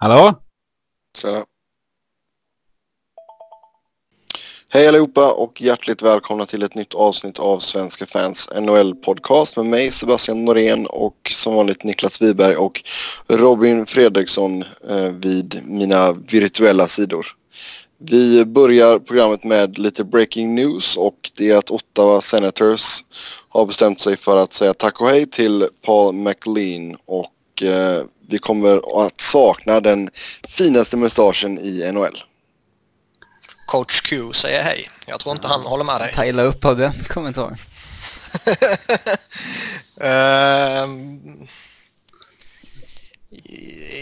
Hallå? Tjena. Hej allihopa och hjärtligt välkomna till ett nytt avsnitt av Svenska fans NHL-podcast med mig Sebastian Norén och som vanligt Niklas Wiberg och Robin Fredriksson eh, vid mina virtuella sidor. Vi börjar programmet med lite breaking news och det är att Ottawa Senators har bestämt sig för att säga tack och hej till Paul McLean och eh, vi kommer att sakna den finaste mustaschen i NHL. Coach Q säger hej. Jag tror inte han håller med dig. Ta illa upp av den kommentaren. Ehm,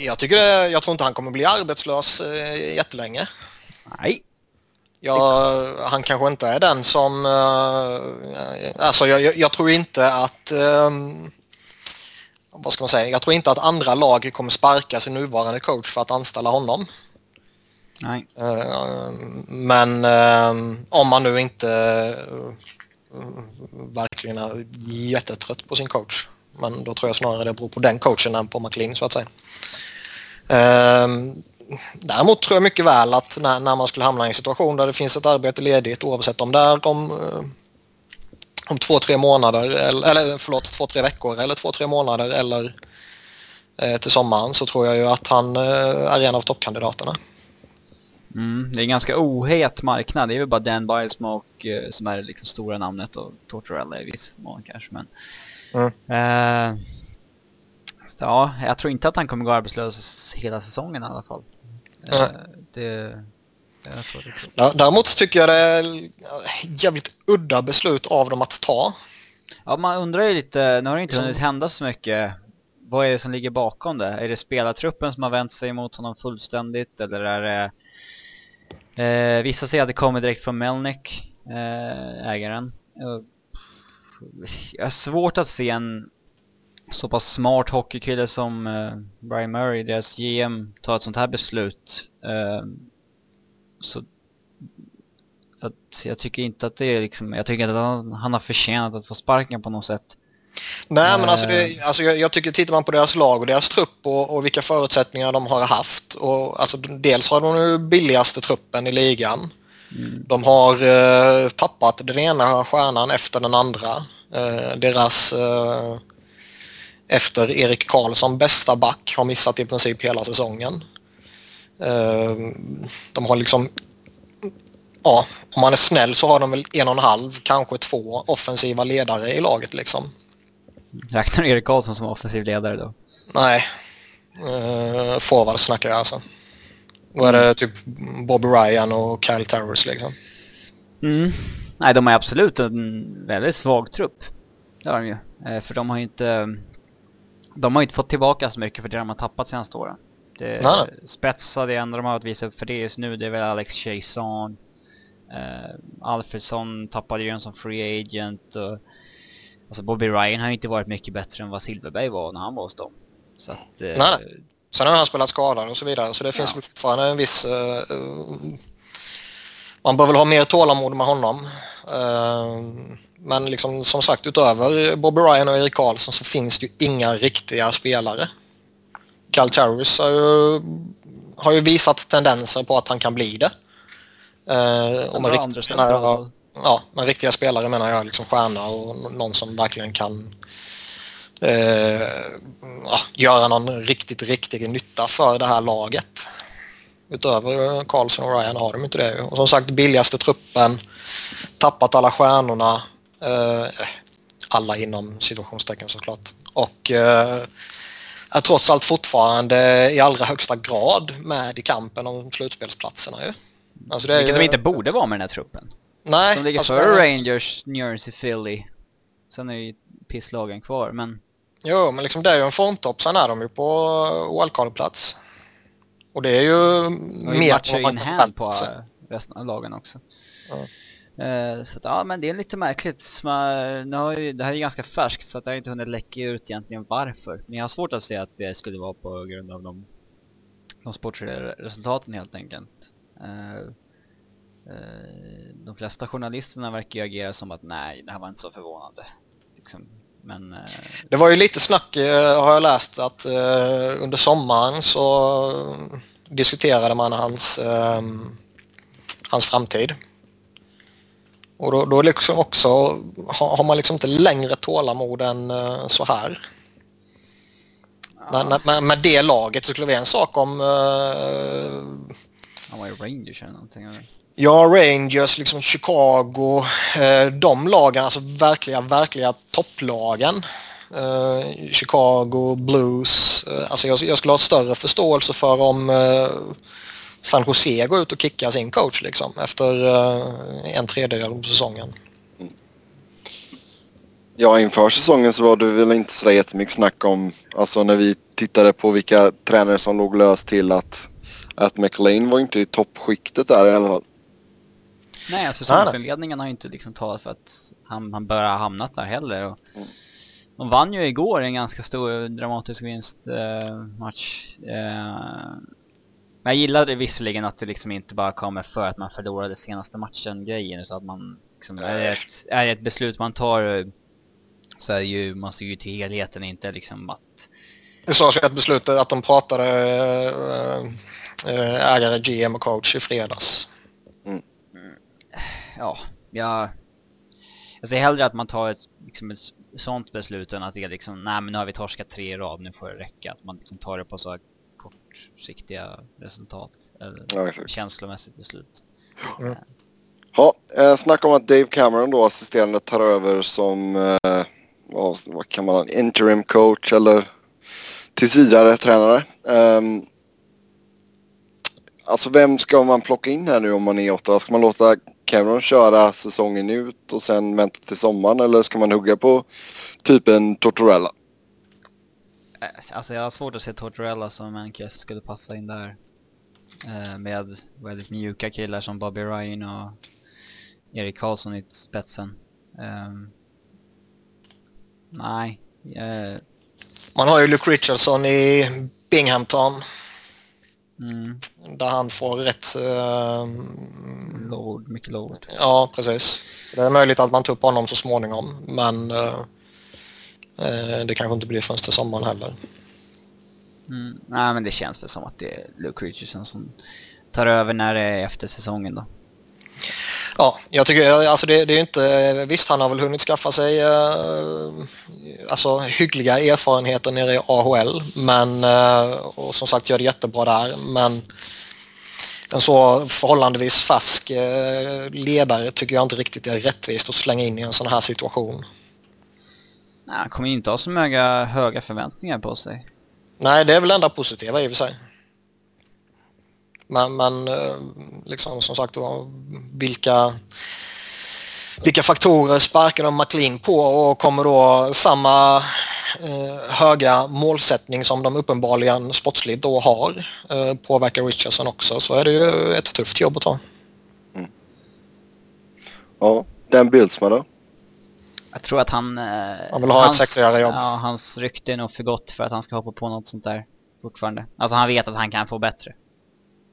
jag, tycker det, jag tror inte han kommer bli arbetslös uh, jättelänge. Nej. Jag, han kanske inte är den som... Uh, alltså jag, jag, tror inte att... Um, vad ska man säga? Jag tror inte att andra lag kommer sparka sin nuvarande coach för att anställa honom. Nej. Uh, men uh, om man nu inte verkligen är jättetrött på sin coach. Men då tror jag snarare det beror på den coachen än på McLean så att säga. Däremot tror jag mycket väl att när, när man skulle hamna i en situation där det finns ett arbete ledigt oavsett om det är om, om två, tre månader eller, eller förlåt, två, tre veckor eller två, tre månader eller eh, till sommaren så tror jag ju att han eh, är en av toppkandidaterna. Mm, det är en ganska ohet marknad. Det är väl bara Dan Bilesmoke eh, som är liksom stora namnet och Tortorella i viss mån kanske. Men, mm. eh, ja, jag tror inte att han kommer gå arbetslös hela säsongen i alla fall. Mm. det, Däremot tycker jag det är jävligt udda beslut av dem att ta. Ja, man undrar ju lite, nu har det inte hunnit hända så mycket. Vad är det som ligger bakom det? Är det spelartruppen som har vänt sig mot honom fullständigt eller är det... Eh, vissa säger att det kommer direkt från Melnick, eh, ägaren. Jag har svårt att se en så pass smart hockeykille som eh, Brian Murray, deras GM, ta ett sånt här beslut. Eh, så att jag tycker inte att det är liksom, jag tycker inte att han, han har förtjänat att få sparken på något sätt. Nej men alltså, det, alltså jag, jag, tycker tittar man på deras lag och deras trupp och, och vilka förutsättningar de har haft och alltså dels har de ju billigaste truppen i ligan. Mm. De har eh, tappat den ena stjärnan efter den andra. Eh, deras eh, efter Erik Karlsson bästa back har missat i princip hela säsongen. Eh, de har liksom ja, om man är snäll så har de väl en och en halv, kanske två offensiva ledare i laget liksom. Räknar du Erik Karlsson som offensiv ledare då? Nej. Uh, forward snackar jag alltså. Då är det typ Bobby Ryan och Kyle Towers liksom. Mm. Nej, de har absolut en väldigt svag trupp. Det har de ju. Eh, för de har ju inte... De har ju inte fått tillbaka så mycket för det de har tappat senaste åren. Det, Nej. Spetsa, det enda de har att visa upp för det just nu, det är väl Alex Chason. Uh, Alfredsson tappade ju en som free agent och Alltså Bobby Ryan har ju inte varit mycket bättre än vad Silverberg var när han var hos dem. Så att, uh, nej, nej. Sen har han spelat skadad och så vidare så det finns ja. fortfarande en viss... Uh, man bör väl ha mer tålamod med honom. men liksom som sagt utöver Bobby Ryan och Erik Karlsson så finns det ju inga riktiga spelare. Cal Charris har ju, har ju visat tendenser på att han kan bli det. Och med, riktiga spelare, ja, med riktiga spelare menar jag liksom stjärna och någon som verkligen kan uh, ja, göra någon riktigt, riktig nytta för det här laget. Utöver Karlsson och Ryan har de inte det. Och som sagt, billigaste truppen, tappat alla stjärnorna. Uh, alla inom situationstecken såklart. Och är trots allt fortfarande i allra högsta grad med i kampen om slutspelsplatserna ju. Alltså det Vilket ju... de inte borde vara med den här truppen. Nej. De ligger alltså, före Rangers, New Jersey, Philly. Sen är ju pisslagen kvar, men... Jo, men liksom det är ju en formtopp. Sen är de ju på wildcard-plats. Och det är ju mer än man kan på resten av lagen också. Ja. Eh, så att, ja, men det är lite märkligt. Man, nu har ju, det här är ganska färskt så att det har inte hunnit läcka ut egentligen varför. Men jag har svårt att se att det skulle vara på grund av de, de sportsliga resultaten helt enkelt. Eh, eh, de flesta journalisterna verkar ju agera som att nej, det här var inte så förvånande. Liksom, Men... Det var ju lite snack, har jag läst, att under sommaren så diskuterade man hans, ehm, hans framtid. Och då, då liksom också har, har man liksom inte längre tålamod än eh, så här. Ja. Med, med, det laget så skulle det vara en sak om... Uh, Han var ju Rangers eller någonting. Eller? Ja, Rangers, liksom Chicago, eh, de lagen, alltså verkliga, verkliga topplagen. Eh, Chicago, Blues. Eh, alltså jag, jag, skulle ha större förståelse för om eh, San Jose går ut och kickar sin coach liksom efter eh, en tredjedel av säsongen. Ja, inför säsongen så var det väl inte så jättemycket snack om, alltså när vi tittade på vilka tränare som låg löst till att, att McLean var inte i toppskiktet där i alla fall. Nej, säsongsinledningen har ju inte liksom talat för att han, han bör ha hamnat där heller. Och mm. De vann ju igår en ganska stor dramatisk vinstmatch. Eh, eh, men jag gillade visserligen att det liksom inte bara kommer för att man förlorade senaste matchen-grejen utan att man liksom, är, det ett, är det ett beslut man tar så är ju, man ser ju till helheten, inte liksom att... Det sades ju att beslutet att de pratade äh, ägare, GM och coach i fredags. Mm. Ja, jag... Jag säger hellre att man tar ett, liksom ett sånt beslut än att det är liksom, nej men nu har vi torskat tre i rad, nu får det räcka. Att man liksom tar det på så kortsiktiga resultat, eller ja, känslomässigt beslut. Mm. Ja, eh, snacka om att Dave Cameron då, assisterande, tar över som eh, vad, vad kan man interim coach eller tills vidare tränare. Um, alltså vem ska man plocka in här nu om man är åtta? Ska man låta Cameron köra säsongen ut och sen vänta till sommaren eller ska man hugga på typ en Tortorella? Eh, alltså jag har svårt att se Tortorella som en kille som skulle passa in där. Eh, med väldigt mjuka killar som Bobby Ryan och Erik Karlsson i spetsen. Um, Nej. Uh... Man har ju Luke Richardson i Binghamton. Mm. Där han får rätt... Uh... Load, mycket load. Ja, precis. Det är möjligt att man tar upp honom så småningom, men uh, det kanske inte blir förrän till sommaren heller. Mm. Nej, men det känns väl som att det är Luke Richardson som tar över när det är efter säsongen då. Ja, jag tycker alltså det, det är inte... Visst, han har väl hunnit skaffa sig uh, alltså, hyggliga erfarenheter nere i AHL, men uh, och som sagt gör det jättebra där, men en så förhållandevis färsk uh, ledare tycker jag inte riktigt är rättvist att slänga in i en sån här situation. Nej, han kommer inte ha så många höga förväntningar på sig. Nej, det är väl enda positiva i och för sig. Men, men eh, liksom som sagt vilka, vilka faktorer sparkar de McLean på och kommer då samma eh, höga målsättning som de uppenbarligen sportsligt då har eh, påverkar Richardson också så är det ju ett tufft jobb att ta. Mm. Ja, Dan Bildsman då? Jag tror att han... Eh, han vill ha hans, ett sexigare jobb. Ja, hans rykte är nog för gott för att han ska hoppa på något sånt där fortfarande. Alltså han vet att han kan få bättre.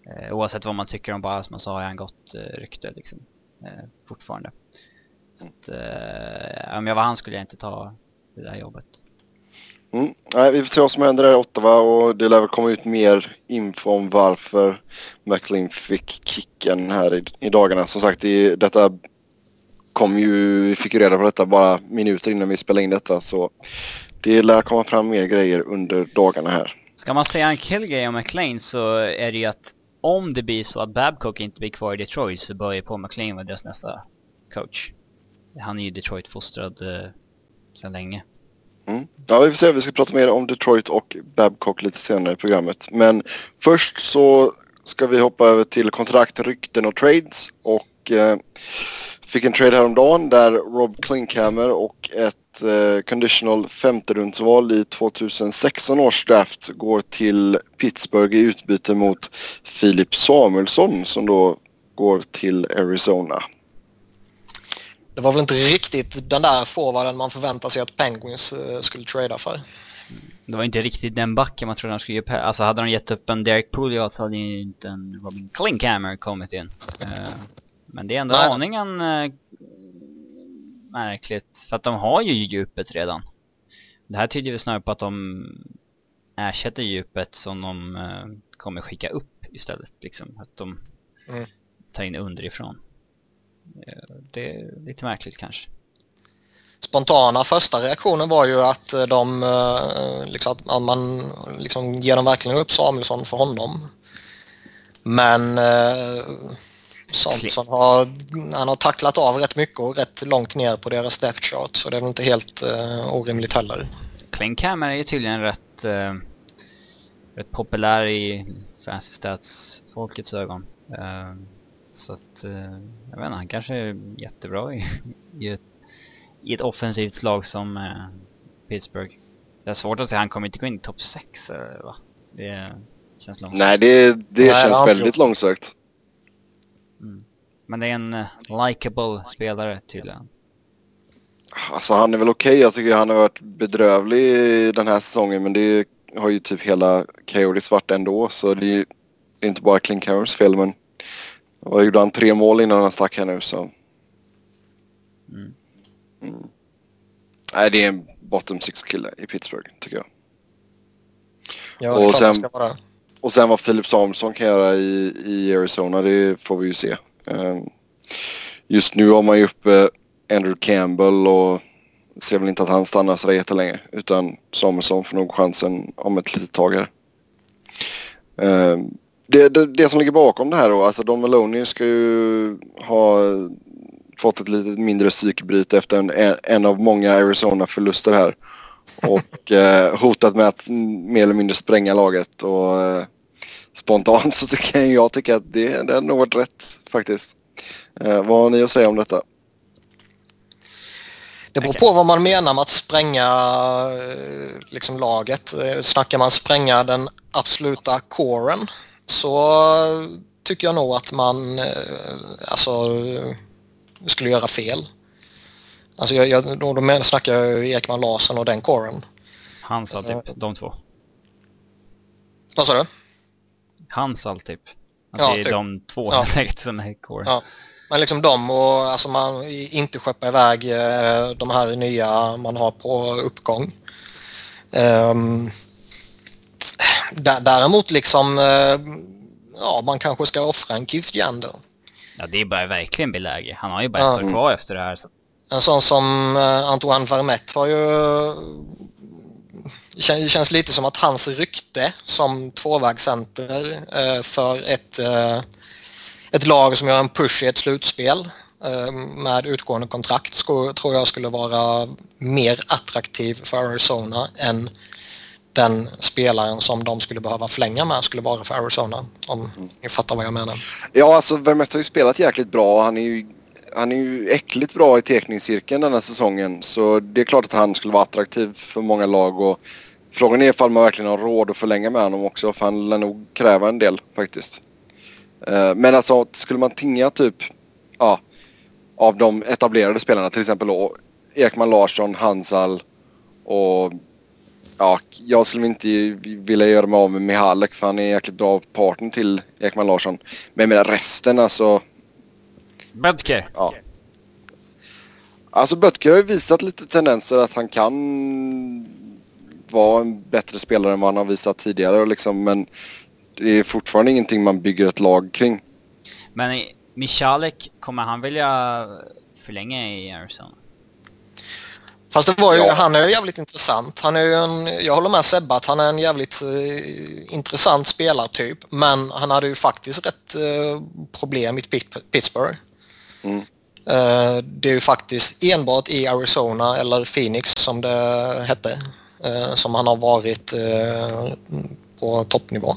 Eh, oavsett vad man tycker om Barasman så har han gott eh, rykte liksom. Eh, fortfarande. Så att, eh, om jag var han skulle jag inte ta det där jobbet. Mm. Nej, vi får se vad som händer där i Ottawa och det lär väl komma ut mer info om varför McLean fick kicken här i, i dagarna. Som sagt, i, detta kom ju, vi fick ju reda på detta bara minuter innan vi spelade in detta så det lär komma fram mer grejer under dagarna här. Ska man säga en kill grej om McLean så är det ju att om det blir så att Babcock inte blir kvar i Detroit så börjar Paul McLean vara deras nästa coach. Han är ju Detroit-fostrad eh, sedan länge. Mm. Ja, vi får se. Vi ska prata mer om Detroit och Babcock lite senare i programmet. Men först så ska vi hoppa över till kontrakt, rykten och trades. Och eh, fick en trade häromdagen där Rob Klinkhammer och ett eh, conditional femterumsval i 2016 års draft går till Pittsburgh i utbyte mot Filip Samuelsson som då går till Arizona. Det var väl inte riktigt den där forwarden man förväntar sig att Penguins eh, skulle trada för. Det var inte riktigt den backen man trodde de skulle ge Alltså hade de gett upp en Derek Pouliot så hade ju inte en Robin Klinkhammer kommit in. Uh, men det är ändå Nej. aningen uh, märkligt. För att de har ju djupet redan. det här tyder ju snarare på att de ersätter djupet som de uh, kommer skicka upp istället. Liksom. Att de mm. tar in underifrån. Uh, det är lite märkligt kanske. Spontana första reaktionen var ju att de, liksom, att man liksom ger dem verkligen upp Samuelsson för honom. Men Samson har, han har tacklat av rätt mycket och rätt långt ner på deras depth chart så det är väl inte helt uh, orimligt heller. Klinkhammer är ju tydligen rätt, uh, rätt populär i fancy stats-folkets ögon. Uh, så att, uh, jag vet inte, han kanske är jättebra i, i, ett, i ett offensivt slag som uh, Pittsburgh. Det är svårt att säga, han kommer inte gå in i topp 6 va? Det känns långsökt. Nej, det, det Nej, känns väldigt långsökt. Men det är en uh, likable spelare tydligen. Alltså han är väl okej. Okay. Jag tycker han har varit bedrövlig den här säsongen. Men det har ju typ hela Coyotes varit ändå. Så det är ju inte bara Clint Camerons fel. Men vad gjorde han? Tre mål innan han stack här nu så. Mm. Mm. Nej, det är en bottom six kille i Pittsburgh tycker jag. Ja, och sen, ska vara. Och sen vad Philip Samuelsson kan göra i, i Arizona, det får vi ju se. Ehm, just nu har man ju uppe Andrew Campbell och ser väl inte att han stannar sådär jättelänge. Utan Samuelsson får nog chansen om ett litet tag här. Ehm, det, det, det, som ligger bakom det här då, alltså Don Maloney ska ju ha fått ett lite mindre psykbryt efter en, en av många Arizona-förluster här. Och eh, hotat med att mer eller mindre spränga laget. Och eh, spontant så tycker jag tycker att det, det är nog varit rätt faktiskt. Eh, vad har ni att säga om detta? Det beror på vad man menar med att spränga eh, liksom, laget. Eh, snackar man spränga den absoluta coren så tycker jag nog att man eh, alltså, skulle göra fel. Alltså jag, jag, då, då snackar jag Ekman Larsson och den coren. Hansa typ, de två. Vad sa du? Hansal typ. Att ja, det är typ. de två ja. som är core. Ja. Men liksom de och alltså man inte skeppa iväg eh, de här nya man har på uppgång. Um, däremot liksom, eh, ja man kanske ska offra en Gift Jander. Ja det börjar verkligen bli läge. Han har ju bara ett år kvar efter det här. Så. En sån som eh, Antoine Vermette har ju det känns lite som att hans rykte som tvåvägscenter eh, för ett, eh, ett lag som gör en push i ett slutspel eh, med utgående kontrakt tror jag skulle vara mer attraktiv för Arizona än den spelaren som de skulle behöva flänga med skulle vara för Arizona. Om ni fattar vad jag menar. Ja, alltså Vermette har ju spelat jäkligt bra. Han är ju han är ju äckligt bra i tekningscirkeln den här säsongen. Så det är klart att han skulle vara attraktiv för många lag. Och frågan är ifall man verkligen har råd att förlänga med honom också. För han lär nog kräva en del faktiskt. Eh, men alltså skulle man tinga typ ja, av de etablerade spelarna. Till exempel då Ekman Larsson, Hansal och ja, jag skulle inte vilja göra mig av med Mihalek för han är en jäkligt bra partner till Ekman Larsson. Men med resten alltså Böttger. Ja. Alltså Böttger har ju visat lite tendenser att han kan vara en bättre spelare än vad han har visat tidigare. Liksom, men det är fortfarande ingenting man bygger ett lag kring. Men Michalek, kommer han vilja förlänga i Arizona? Fast det var ju, ja. han är ju jävligt intressant. Han är ju en, jag håller med Sebbe att han är en jävligt uh, intressant spelartyp. Men han hade ju faktiskt rätt uh, problem i Pittsburgh. Mm. Uh, det är ju faktiskt enbart i Arizona eller Phoenix som det hette uh, som han har varit uh, på toppnivå.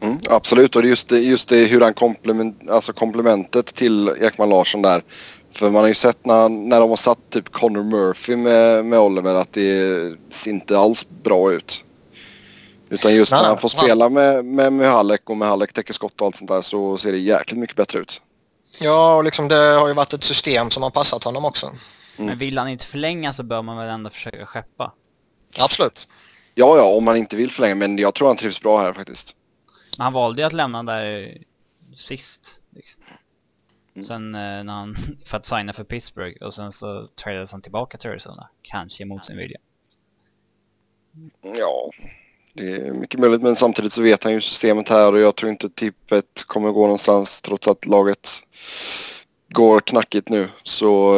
Mm, absolut och just det, just det hur han komplement, alltså komplementet till Ekman Larsson där. För man har ju sett när, när de har satt typ Connor Murphy med, med Oliver att det ser inte alls bra ut. Utan just nej, när han får nej. spela med, med, med Halleck och med Halleck täcker skott och allt sånt där så ser det jäkligt mycket bättre ut. Ja, och liksom det har ju varit ett system som har passat honom också. Mm. Men vill han inte förlänga så bör man väl ändå försöka skeppa? Absolut. Ja, ja, om man inte vill förlänga. Men jag tror han trivs bra här faktiskt. Men han valde ju att lämna där sist. Liksom. Mm. Sen eh, när han, för att signa för Pittsburgh och sen så tradades han tillbaka till Arizona. Kanske mot sin vilja. Ja, det är mycket möjligt men samtidigt så vet han ju systemet här och jag tror inte tippet kommer gå någonstans trots att laget går knackigt nu. Så,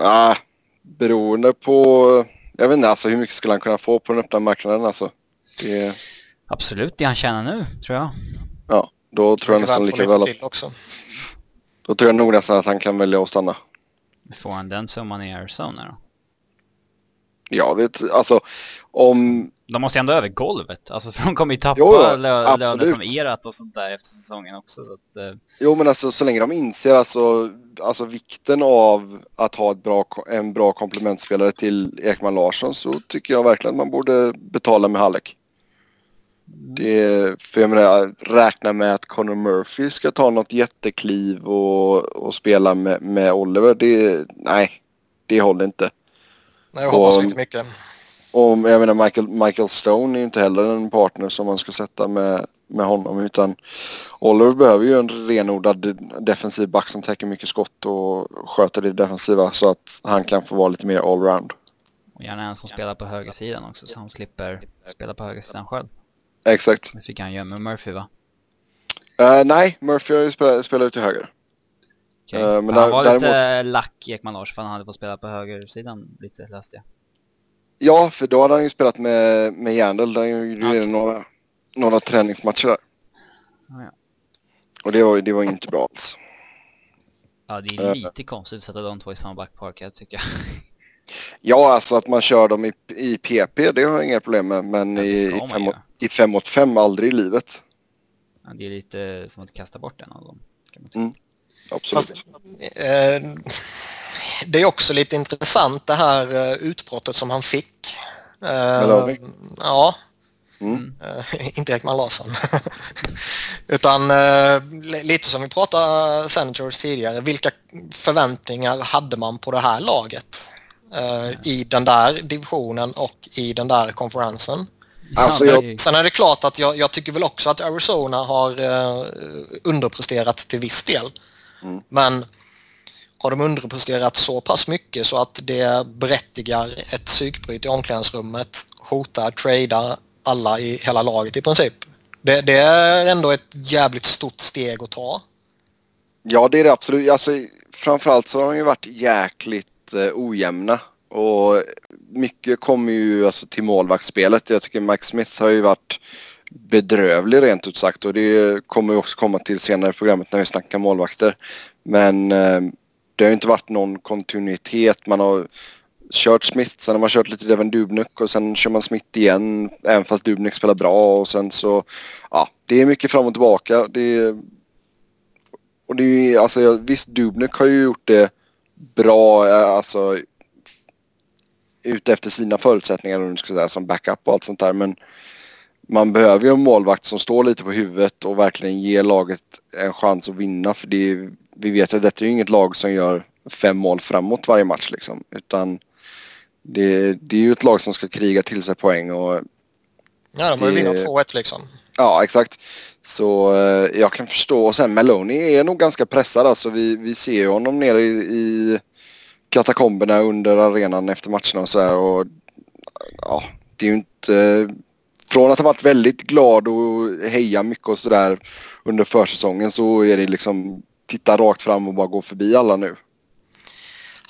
äh, beroende på, jag vet inte alltså hur mycket skulle han kunna få på den öppna marknaden alltså. Det... Absolut det han tjänar nu, tror jag. Ja, då tror jag nästan lika väl att... Också. Då tror jag nog nästan att han kan välja att stanna. Får han den summan i Arizona då? Ja, det, alltså om... De måste ju ändå över golvet, alltså för de kommer ju tappa jo, lö löner som erat och sånt där efter säsongen också så att, eh... Jo men alltså så länge de inser alltså, alltså vikten av att ha ett bra, en bra komplementspelare till Ekman Larsson så tycker jag verkligen att man borde betala med Halleck. Det, för jag menar, räkna med att Conor Murphy ska ta något jättekliv och, och spela med, med Oliver, det, nej, det håller inte. Nej, jag hoppas och, inte mycket. Och jag menar Michael, Michael Stone är inte heller en partner som man ska sätta med, med honom utan Oliver behöver ju en renodlad defensiv back som täcker mycket skott och sköter det defensiva så att han kan få vara lite mer allround. Och gärna en som spelar på högersidan också så han slipper spela på högersidan själv. Exakt. Det fick han göra med Murphy va? Uh, nej, Murphy har ju spelat, spelat ut till höger. Okay. Uh, men han var däremot... lite lack Ekman Lars för han hade fått spela på högersidan lite läste jag. Ja, för då hade han ju spelat med, med Järndel. Där gjorde okay. några, några träningsmatcher där. Ja. Och det var, det var inte bra alls. Ja, det är lite uh, konstigt att sätta de två i samma backpark, tycker jag. Ja, alltså att man kör dem i, i PP, det har jag inga problem med. Men ja, i, fem, i 5 mot 5 aldrig i livet. Ja, det är lite som att kasta bort en av dem. Kan man tycka. Mm, absolut. Fast, eh, det är också lite intressant det här uh, utbrottet som han fick. Uh, ja. Mm. Uh, inte Ekman Larsson. Utan uh, lite som vi pratade Senators tidigare. Vilka förväntningar hade man på det här laget? Uh, I den där divisionen och i den där konferensen. Alltså jag... Sen är det klart att jag, jag, tycker väl också att Arizona har underpresterat till viss del. Mm. Men har de underpresterat så pass mycket så att det berättigar ett psykbryt i omklädningsrummet, hotar, tradar alla i hela laget i princip. Det, det, är ändå ett jävligt stort steg att ta. Ja, det är det absolut. Alltså, framförallt så har de ju varit jäkligt eh, ojämna. Och mycket kommer ju alltså, till målvaktsspelet. Jag tycker Mike Smith har ju varit bedrövlig rent ut sagt och det kommer ju också komma till senare i programmet när vi snackar målvakter. Men eh, det har inte varit någon kontinuitet. Man har kört Smith, sen har man kört lite Devin Dubnik och sen kör man Smith igen även fast Dubnik spelar bra och sen så ja, det är mycket fram och tillbaka. Det är, och det är alltså visst Dubnik har ju gjort det bra alltså ute efter sina förutsättningar om ska säga som backup och allt sånt där men man behöver ju en målvakt som står lite på huvudet och verkligen ger laget en chans att vinna för det är vi vet att detta är inget lag som gör fem mål framåt varje match liksom. Utan det, det är ju ett lag som ska kriga till sig poäng och... Ja, de har ju vinnat 2-1 liksom. Ja, exakt. Så eh, jag kan förstå. Och sen Maloney är nog ganska pressad alltså. Vi, vi ser ju honom nere i, i katakomberna under arenan efter matcherna och så här. Och ja, det är ju inte... Från att ha varit väldigt glad och heja mycket och sådär under försäsongen så är det liksom titta rakt fram och bara gå förbi alla nu.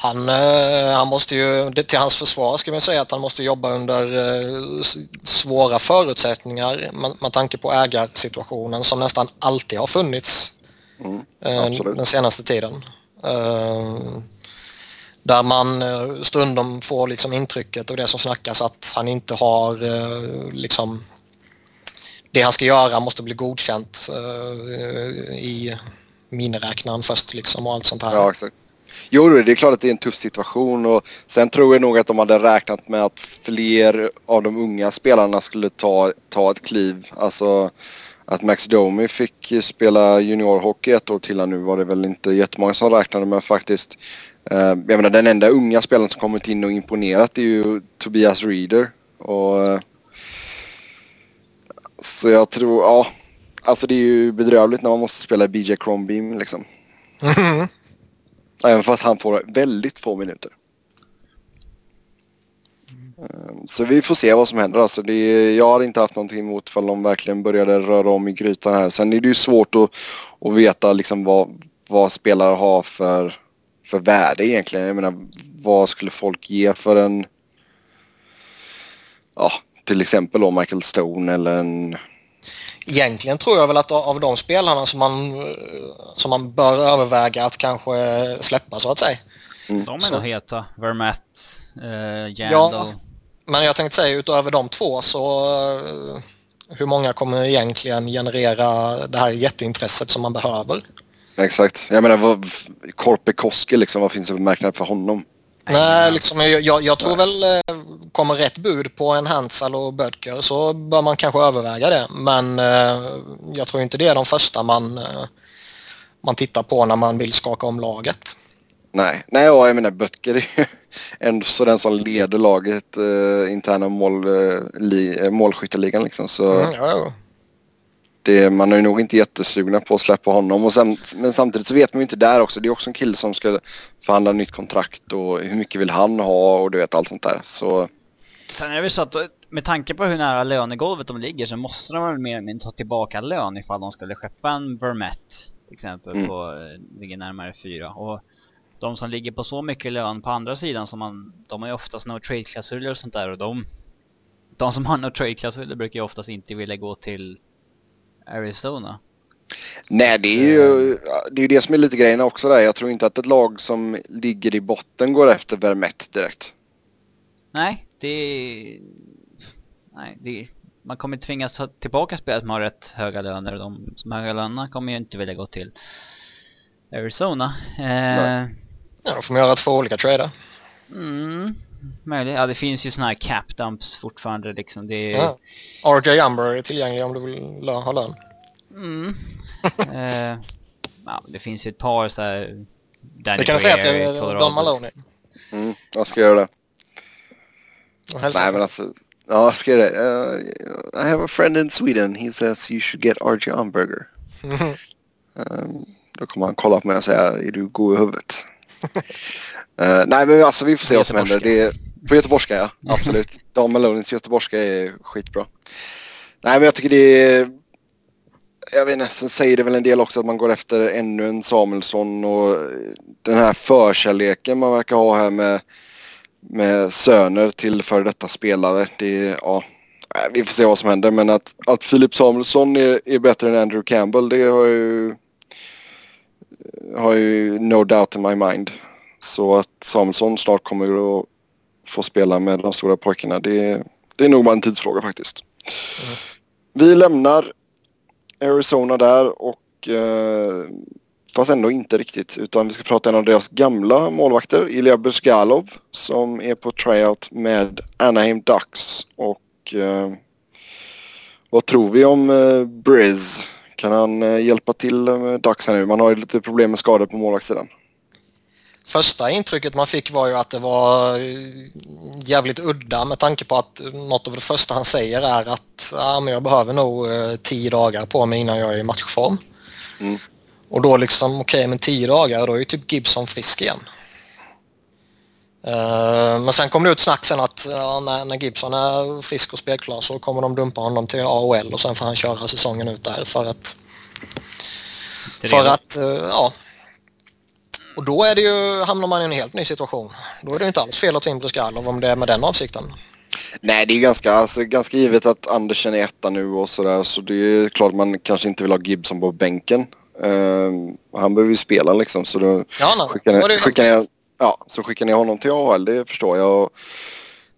Han, eh, han måste ju, till hans försvar ska man säga att han måste jobba under eh, svåra förutsättningar med, med tanke på ägarsituationen som nästan alltid har funnits mm, eh, den senaste tiden. Där man stundom får liksom intrycket och det som snackas att han inte har liksom det han ska göra måste bli godkänt i miniräknaren först liksom och allt sånt här. Ja, exakt. Jo, det är klart att det är en tuff situation och sen tror jag nog att de hade räknat med att fler av de unga spelarna skulle ta, ta ett kliv. Alltså att Max Domi fick spela juniorhockey ett år till nu var det väl inte jättemånga som räknade med faktiskt. Eh, jag menar den enda unga spelaren som kommit in och imponerat är ju Tobias Reader. Och, eh, så jag tror, ja, Alltså det är ju bedrövligt när man måste spela BJ Crombie liksom. Mm. Även fast han får väldigt få minuter. Ehm, så vi får se vad som händer. Alltså det, jag har inte haft någonting emot ifall de verkligen började röra om i grytan här. Sen är det ju svårt att, att veta liksom vad, vad spelare har för, för värde egentligen. Jag menar, vad skulle folk ge för en... Ja, till exempel då Michael Stone eller en... Egentligen tror jag väl att av de spelarna som man, som man bör överväga att kanske släppa så att säga. Mm. De är nog heta. Vermette, eh. Ja, men jag tänkte säga utöver de två så eh, hur många kommer egentligen generera det här jätteintresset som man behöver? Exakt. Jag menar, vad, Korpe Koski liksom, vad finns det för marknad för honom? Nej, liksom, jag, jag, tror väl eh, kommer rätt bud på en Hansal och Bödker så bör man kanske överväga det. Men eh, jag tror inte det är de första man, eh, man tittar på när man vill skaka om laget. Nej, nej ja, jag menar Böttger är ju ändå så den som leder laget eh, interna mål, li, målskytteligan liksom. Så Mm, ja, ja. Det, man är ju nog inte jättesugna på att släppa honom. Och sen, men samtidigt så vet man ju inte där också. Det är också en kille som ska förhandla nytt kontrakt och hur mycket vill han ha och du vet allt sånt där. Så Sen är det väl så att med tanke på hur nära lönegolvet de ligger så måste de väl mer eller mindre ta tillbaka lön ifall de skulle skeppa en Vermette till exempel Mm. på, eh, ligger närmare fyra. Och de som ligger på så mycket lön på andra sidan som man, de har ju oftast no trade-klausuler och sånt där och de, de som har no trade-klausuler brukar ju oftast inte vilja gå till Arizona. nej, det är ju det, är ju det som är lite grejen också där. Jag tror inte att ett lag som ligger i botten går efter Vermette direkt. Nej, det... Nej, det... Man kommer tvingas ta tillbaka spelare som har rätt höga löner och de som har höga löner kommer ju inte vilja gå till Arizona. Eh, Nej. Ja, då får man göra två olika trader. mm, möjligt. Ja, det finns ju såna här cap dumps fortfarande liksom. Det är... Ja. RJ Umber är tillgänglig om du vill lö- ha lön. Mm. eh, ja, det finns ju ett par så här... Danny Det kan du säga till. Don Maloney. Mm, jag ska göra det. Nej men alltså, ja jag ska göra det. Uh, I have a friend in Sweden. He says you should get RJ Umberger. Um, då kommer han kolla på mig och säga, är du god i huvudet? Eh, nej men alltså vi får se vad som händer. Det är, på göteborgska ja, absolut. Don Malonis göteborgska är skitbra. Nej men jag tycker det är... Jag vet inte, sen säger det väl en del också att man går efter ännu en Samuelsson och den här förkärleken man verkar ha här med, med söner till före detta spelare. Det är, ja, vi får se vad som händer men att, att Filip Samuelsson är, är bättre än Andrew Campbell det har ju har ju no doubt in my mind. Så att Samuelsson snart kommer att få spela med de stora pojkarna det, det är nog bara en tidsfråga faktiskt. Vi lämnar Arizona där och eh, fast ändå inte riktigt utan vi ska prata en av deras gamla målvakter Ilja Brzgalov som är på tryout med Anaheim Ducks och eh, vad tror vi om eh, Briz? Kan han eh, hjälpa till eh, med Ducks här nu? Man har ju lite problem med skador på målvaktssidan. Första intrycket man fick var ju att det var eh, jävligt udda med tanke på att något av det första han säger är att ja, men jag behöver nog eh, tio dagar på mig innan jag är i matchform. Mm. Och då liksom, okej, men tio dagar, då är ju typ Gibson frisk igen. Eh, men sen kom det ut snack sen att ja, när, när Gibson är frisk och spelklar så kommer de dumpa honom till AHL och sen får han köra säsongen ut där för att för att, ja. Och då är det ju, hamnar man i en helt ny situation. Då är det inte alls fel att ta in Bruskalov om det är med den avsikten. Nej, det är ganska, alltså, ganska givet att Andersen är etta nu och sådär. Så det är klart man kanske inte vill ha Gibson på bänken. Ehm, han behöver ju spela liksom. Så då Ja, nej. skickar ni, skickar ni, ja, så skickar ni honom till AHL, det förstår jag. Och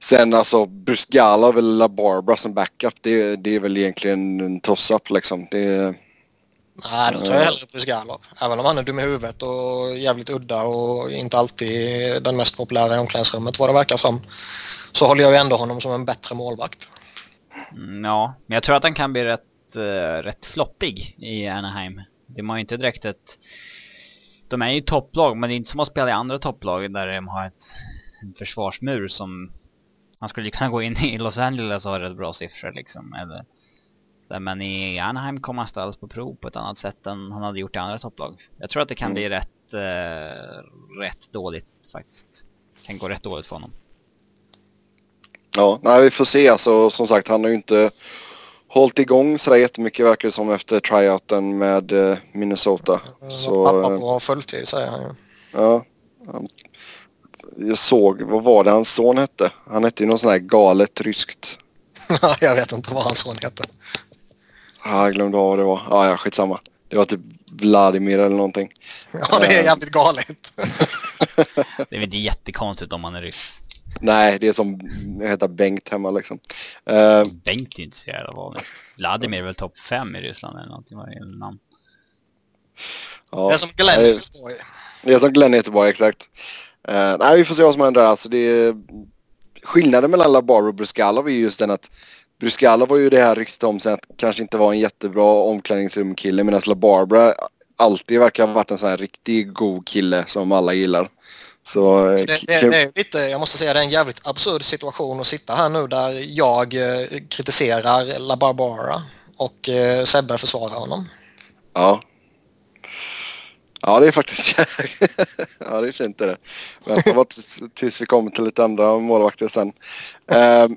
sen alltså Brusgalov eller La Barbara som backup, det, det är väl egentligen en toss-up liksom. Det, Nej, då tar jag hellre Bruskalov. Även om han är dum i huvudet och jävligt udda och inte alltid den mest populära i omklädningsrummet vad det verkar som. Så håller jag ju ändå honom som en bättre målvakt. Mm, ja, men jag tror att han kan bli rätt, uh, rätt floppig i Anaheim. De har ju inte direkt ett... De är ju topplag, men det är inte som att spela i andra topplag där de har ett, en försvarsmur som... Han skulle ju kunna gå in i Los Angeles och ha rätt bra siffror liksom, eller... Där, men i Anaheim kommer han ställas på prov på ett annat sätt än han hade gjort i andra topplag. Jag tror att det kan Mm. bli rätt, eh, rätt dåligt faktiskt. Kan gå rätt dåligt för honom. Ja, nej vi får se alltså. Som sagt, han har ju inte hållit igång sådär jättemycket verkar det som efter tryouten med eh, Minnesota. Så, Pappa eh, på fulltid säger han ju. ja. han- Jag såg, vad var det hans son hette? Han hette ju något sånt här galet ryskt. jag vet inte vad hans son heter. Ah, jag glömde vad det var. Ah, ja, skitsamma. Det var typ Vladimir eller någonting. Ja, det är jävligt galet. Det är väl inte jättekonstigt om man är ryss. Nej, det är som heter Bengt hemma liksom. Eh, Bengt är ju intresserad av vad Vladimir är väl topp fem i Ryssland eller någonting. Vad är namn? ja. Det är som Glenn i Göteborg. Det är som Glenn i Göteborg, exakt. Eh, nej, vi får se vad som händer där. Alltså, det är... Skillnaden mellan Labar och Bruskalov är just den att Bruskalov var ju det här ryktet om sig att kanske inte var en jättebra omklädningsrumkille medan LaBarbara alltid verkar ha varit en sån här riktigt god kille som alla gillar. Så... eh, Det, det, det är lite, jag måste säga det är en jävligt absurd situation att sitta här nu där jag eh, kritiserar La Barbara och eh, Sebbe försvarar honom. Ja. Ja, det är faktiskt... ja, det är fint det. Vänta bara tills, tills vi kommer till lite andra målvakter sen. Ehm,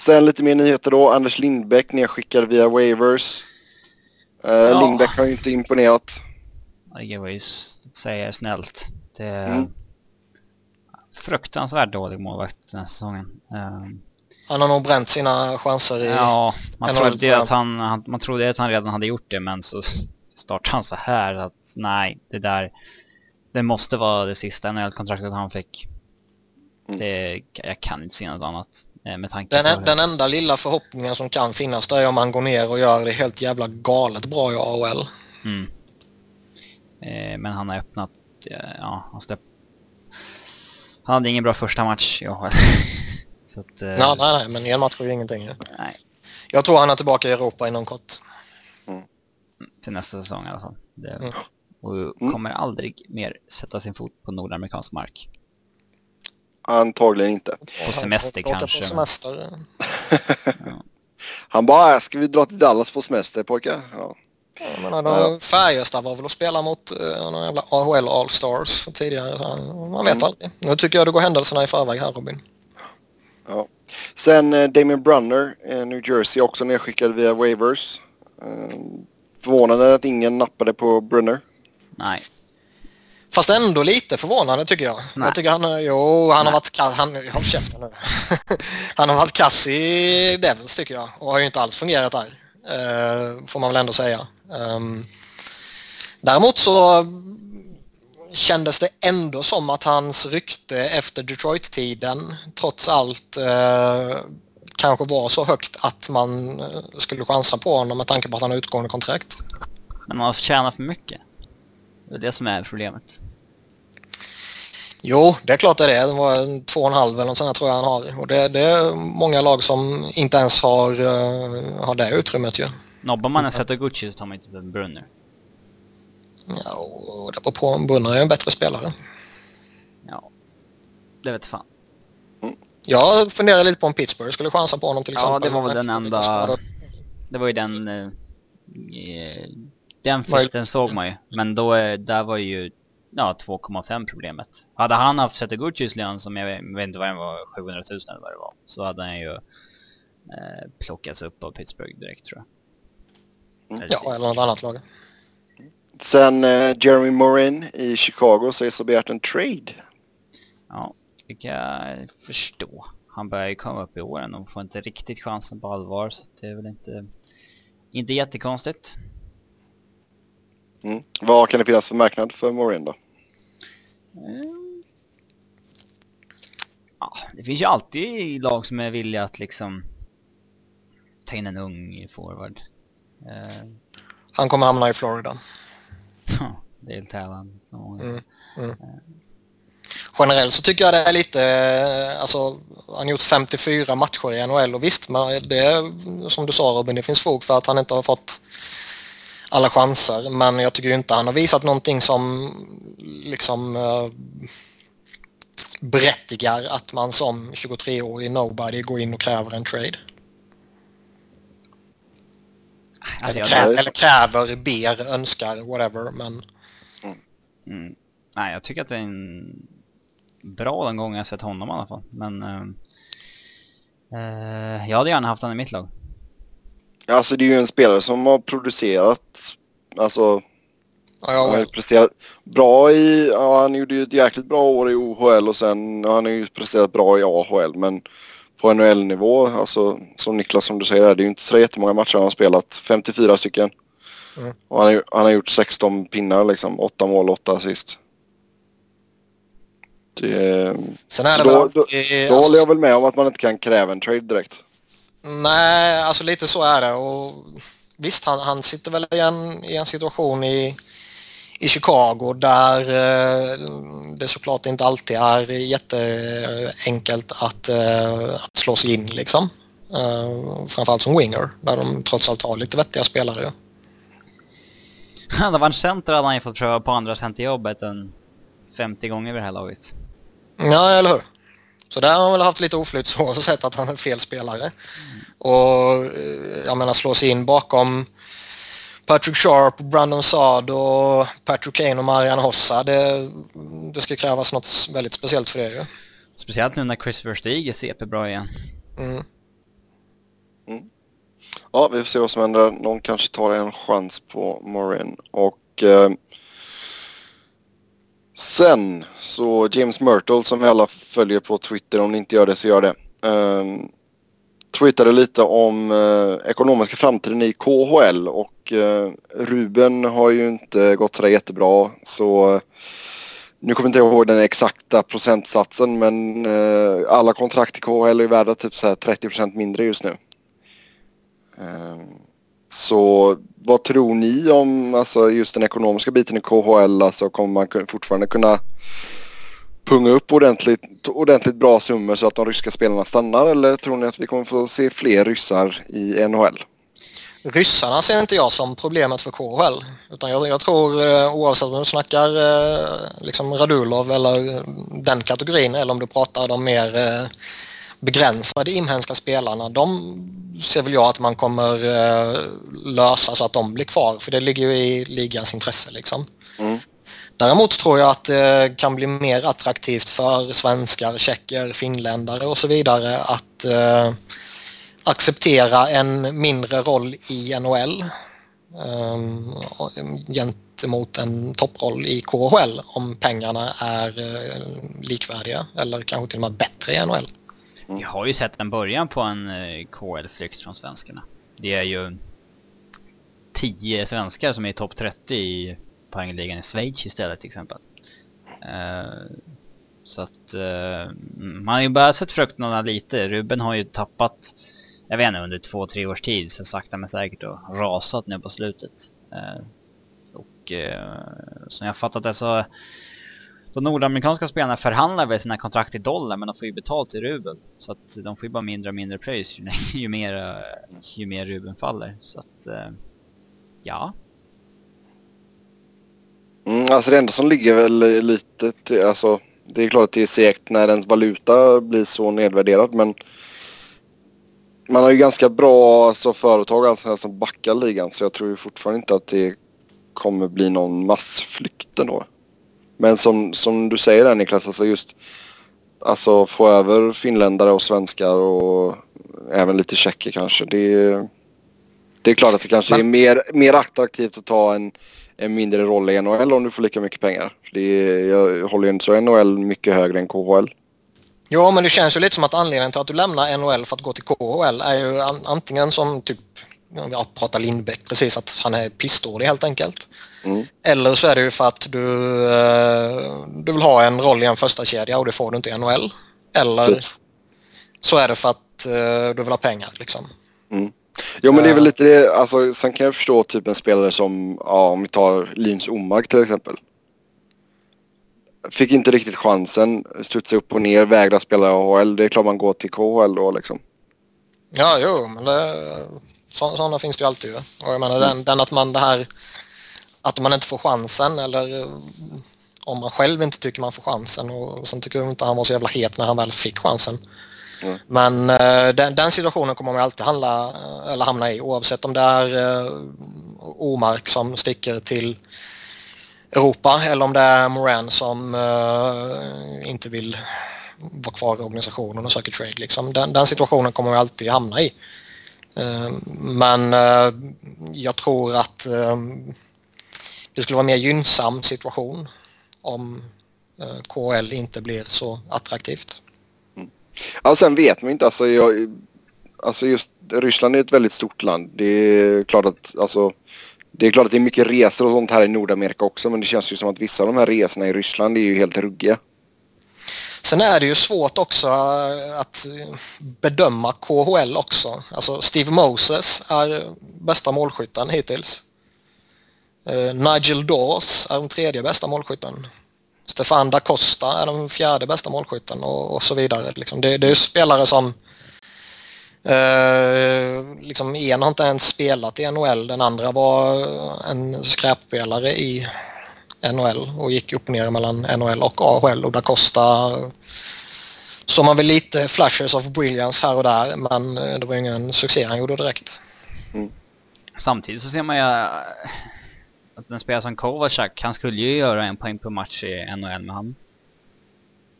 sen lite mer nyheter då. Anders Lindbäck nedskickad via waivers. Uh, Ja. Lindbäck har ju inte imponerat. Det var ju säga snällt. Det är Mm. fruktansvärt dålig målvakt den här säsongen. Ehm, Han har nog bränt sina chanser i... ja, man trodde att han, han, man trodde att han redan hade gjort det men så startade han så här att nej, det där, det måste vara det sista NHL-kontraktet han fick. Mm. Det, jag kan inte se något annat eh, med tanke Den, på den enda lilla förhoppningen som kan finnas där är om han går ner och gör det helt jävla galet bra i AHL. Mm. Eh, men han har öppnat, eh, ja, han släpp... Han hade ingen bra första match i AHL. Så att, eh, Nej, nej, nej, men en match är ju ingenting. ju. nej, Jag tror han är tillbaka i Europa inom kort. till nästa säsong i alla fall. Det, Mm. Och Mm. kommer aldrig mer sätta sin fot på nordamerikansk mark. Antagligen inte. På semester Åka kanske, På men- semester. Han bara, "Äh, ska vi dra till Dallas på semester pojkar? Ja. Jag menar, de, Färjestad var väl att spela mot uh, någon jävla AHL All-Stars för tidigare. så han- Man vet Mm. aldrig. Nu tycker jag du går händelserna i förväg här Robin. Ja. Sen eh, Damien Brunner, eh, New Jersey, också nedskickad via waivers. Eh, förvånande att ingen nappade på Brunner. Nej. Fast ändå lite förvånande tycker jag. Nej. Jag tycker han, jo, han har varit kass. Han, håll käften nu. han har varit kass i Devils tycker jag och har ju inte alls fungerat där. eh, får man väl ändå säga. Ehm, däremot så kändes det ändå som att hans rykte efter Detroit-tiden trots allt eh, kanske var så högt att man eh, skulle chansa på honom med tanke på att han har utgående kontrakt. Men man har tjänat för mycket. Det är det som är problemet. Jo, det är klart det är det. Var en två och en halv eller något sånt tror jag han har. Och det, det är många lag som inte ens har, eh, har det utrymmet ju. Nobbar man en Setoguchi så tar man inte en Brunner. Ja, och det beror på Brunner är en bättre spelare. Ja. Det vet fan. Jag funderar lite på om Pittsburgh skulle chansa på honom till Ja, exempel. det var väl den enda-. Det var ju den... Eh, den flytten såg man ju. Men då, där var ju ja, 2,5 problemet. Hade han haft Setoguchis lön som jag vet, vet inte vad den var, 700 000 eller vad det var. Så hade han ju eh, plockats upp av Pittsburgh direkt tror jag. Mm. Eller Ja, eller något annat lag. Sen eh, Jeremy Morin i Chicago sägs ha begärt en trade. Ja, det kan jag förstå. Han börjar ju komma upp i åren och får inte riktigt chansen på allvar så det är väl inte, inte jättekonstigt. Mm. Vad kan det finnas för marknad för Morin då? Mm. Ja, det finns ju alltid lag som är villiga att liksom ta in en ung forward. Eh, Han kommer hamna i Florida. det är Talent. Så, Mm. Generellt så tycker jag det är lite, eh, alltså han har gjort 54 matcher i NHL och visst, men det är som du sa Robin, det finns fog för att han inte har fått alla chanser. Men jag tycker ju inte han har visat någonting som liksom eh, berättigar att man som 23-årig nobody går in och kräver en trade. Eller, krä, eller kräver, ber, önskar, whatever. Men mm, nej, jag tycker att det är en bra den gången jag sett honom i alla fall. Men eh, Uh, jag hade gärna haft honom i mitt lag. Alltså det är ju en spelare som har producerat, alltså Ja, jag, han har presterat bra i, ja, han gjorde ju ett jäkligt bra år i OHL och sen han har ju presterat bra i AHL men på NHL-nivå, alltså som Niklas som du säger, det är ju inte så jättemånga matcher han har spelat. 54 stycken. Mm. Och han, har, han har gjort 16 pinnar liksom, 8 mål, 8 assist. Det, sen är det då, väl då, alltid, då alltså, håller jag väl med om att man inte kan kräva en trade direkt. Nej, alltså lite så är det. Och visst, han, han sitter väl i en, i en situation i, i Chicago där eh, det såklart inte alltid är jätteenkelt att, eh, att slå sig in liksom. Eh, framförallt som winger, där de trots allt har lite vettiga spelare. Hade han varit center hade han ju fått pröva på andra centerjobbet än 50 gånger vid det här laget. Ja, eller hur? Så där har han väl haft lite oflyt så sett att han är fel spelare. Och eh, jag menar slå sig in bakom Patrick Sharp, Brandon Saad och Patrick Kane och Marian Hossa. Det, det ska krävas något väldigt speciellt för det ju. Speciellt nu när Chris Versteeg är CP-bra igen. Mm. Ja, vi får se vad som händer. Någon kanske tar en chans på Morin. Och eh, sen så James Myrtle som vi alla följer på Twitter. Om ni inte gör det så gör det. Eh, twittrade lite om uh, ekonomiska framtiden i KHL och uh, Ruben har ju inte gått sådär jättebra så eh, nu kommer inte jag ihåg den exakta procentsatsen men alla kontrakt i KHL är värda typ så här 30% mindre just nu. Ehm, så vad tror ni om alltså, just den ekonomiska biten i KHL? Alltså, kommer man fortfarande kunna punga upp ordentligt, ordentligt bra summor så att de ryska spelarna stannar? Eller tror ni att vi kommer få se fler ryssar i NHL? Ryssarna ser inte jag som problemet för KHL. Utan jag, jag tror eh, oavsett om du snackar eh, liksom Radulov eller den kategorin eller om du pratar de mer eh, begränsade inhemska spelarna. De ser väl jag att man kommer eh, lösa så att de blir kvar. För det ligger ju i ligans intresse liksom. Mm. Däremot tror jag att det kan bli mer attraktivt för svenskar, tjecker, finländare och så vidare att eh, acceptera en mindre roll i NHL gentemot en topproll i KHL om pengarna är eh, likvärdiga eller kanske till och med bättre i NHL. Mm. Vi har ju sett en början på en eh, KL-flykt från svenskarna. Det är ju 10 svenskar som är i topp 30 i poängligan i Schweiz istället till exempel. Eh, så att eh, man har ju börjat sett frukterna lite. Ruben har ju tappat, jag vet inte, under två, tre års tid så sakta men säkert och rasat nu på slutet. Och som jag fattat det så de nordamerikanska spelarna förhandlar väl sina kontrakt i dollar men de får ju betalt i rubel. Så att de får ju bara mindre och mindre pröjs ju, ju, mer, ju mer rubeln faller. Så att, eh, ja. Mm, alltså det enda som ligger väl lite till, alltså det är klart att det är segt när ens valuta blir så nedvärderad men man har ju ganska bra alltså, företag alltså, som backar ligan så jag tror ju fortfarande inte att det kommer bli någon massflykt ändå. Men som, som du säger där Niklas, alltså just alltså få över finländare och svenskar och även lite tjecker kanske. Det, är- det är klart att det kanske är mer, mer attraktivt att ta en, en mindre roll i NHL om du får lika mycket pengar. För Det är, jag håller ju inte så NHL mycket högre än KHL. Ja, men det känns ju lite som att anledningen till att du lämnar NHL för att gå till KHL är ju an- antingen som typ, jag pratar Lindbäck precis, att han är pissdålig helt enkelt. Mm. Eller så är det ju för att du, eh, du vill ha en roll i en första kedja och det får du inte i NHL. Eller så är det för att eh, du vill ha pengar liksom. Jo men det är väl Ja. lite det, alltså sen kan jag förstå typ en spelare som, ja om vi tar Linus Omark till exempel. Fick inte riktigt chansen, studsade upp och ner, vägrade spela i AHL. Det är klart man går till KHL då liksom. Ja, jo, men det, så, sådana finns det ju alltid ju. Och jag menar den, den att man det här att man inte får chansen eller eh, om man själv inte tycker man får chansen och sen tycker jag inte han var så jävla het när han väl fick chansen. Mm. Men eh, den, den situationen kommer man alltid handla, eller hamna i oavsett om det är eh, Omark som sticker till Europa eller om det är Moran som eh, inte vill vara kvar i organisationen och söker trade. Liksom. Den, den situationen kommer man alltid hamna i. Eh, men eh, jag tror att eh, det skulle vara en mer gynnsam situation om eh, KL inte blir så attraktivt. Ja, sen vet man inte. Alltså, jag, alltså just Ryssland är ett väldigt stort land. Det är klart att alltså, det är klart att det är mycket resor och sånt här i Nordamerika också men det känns ju som att vissa av de här resorna i Ryssland är ju helt ruggiga. Sen är det ju svårt också eh, att bedöma KHL också. Alltså Steve Moses är bästa målskytten hittills. Eh, Nigel Dawes är den tredje bästa målskytten. Stefan da Costa är den fjärde bästa målskytten och, och så vidare. Liksom det, det är spelare som Uh, liksom en har inte ens spelat i NHL, den andra var en skräpspelare i NHL och gick upp och ner mellan NHL och AHL och da Costa så man väl lite flashes of brilliance här och där men eh, det var ingen succé han gjorde direkt. Mm. Samtidigt så ser man ju att en spelare som Kovacak, han skulle ju göra en poäng per match i NHL men han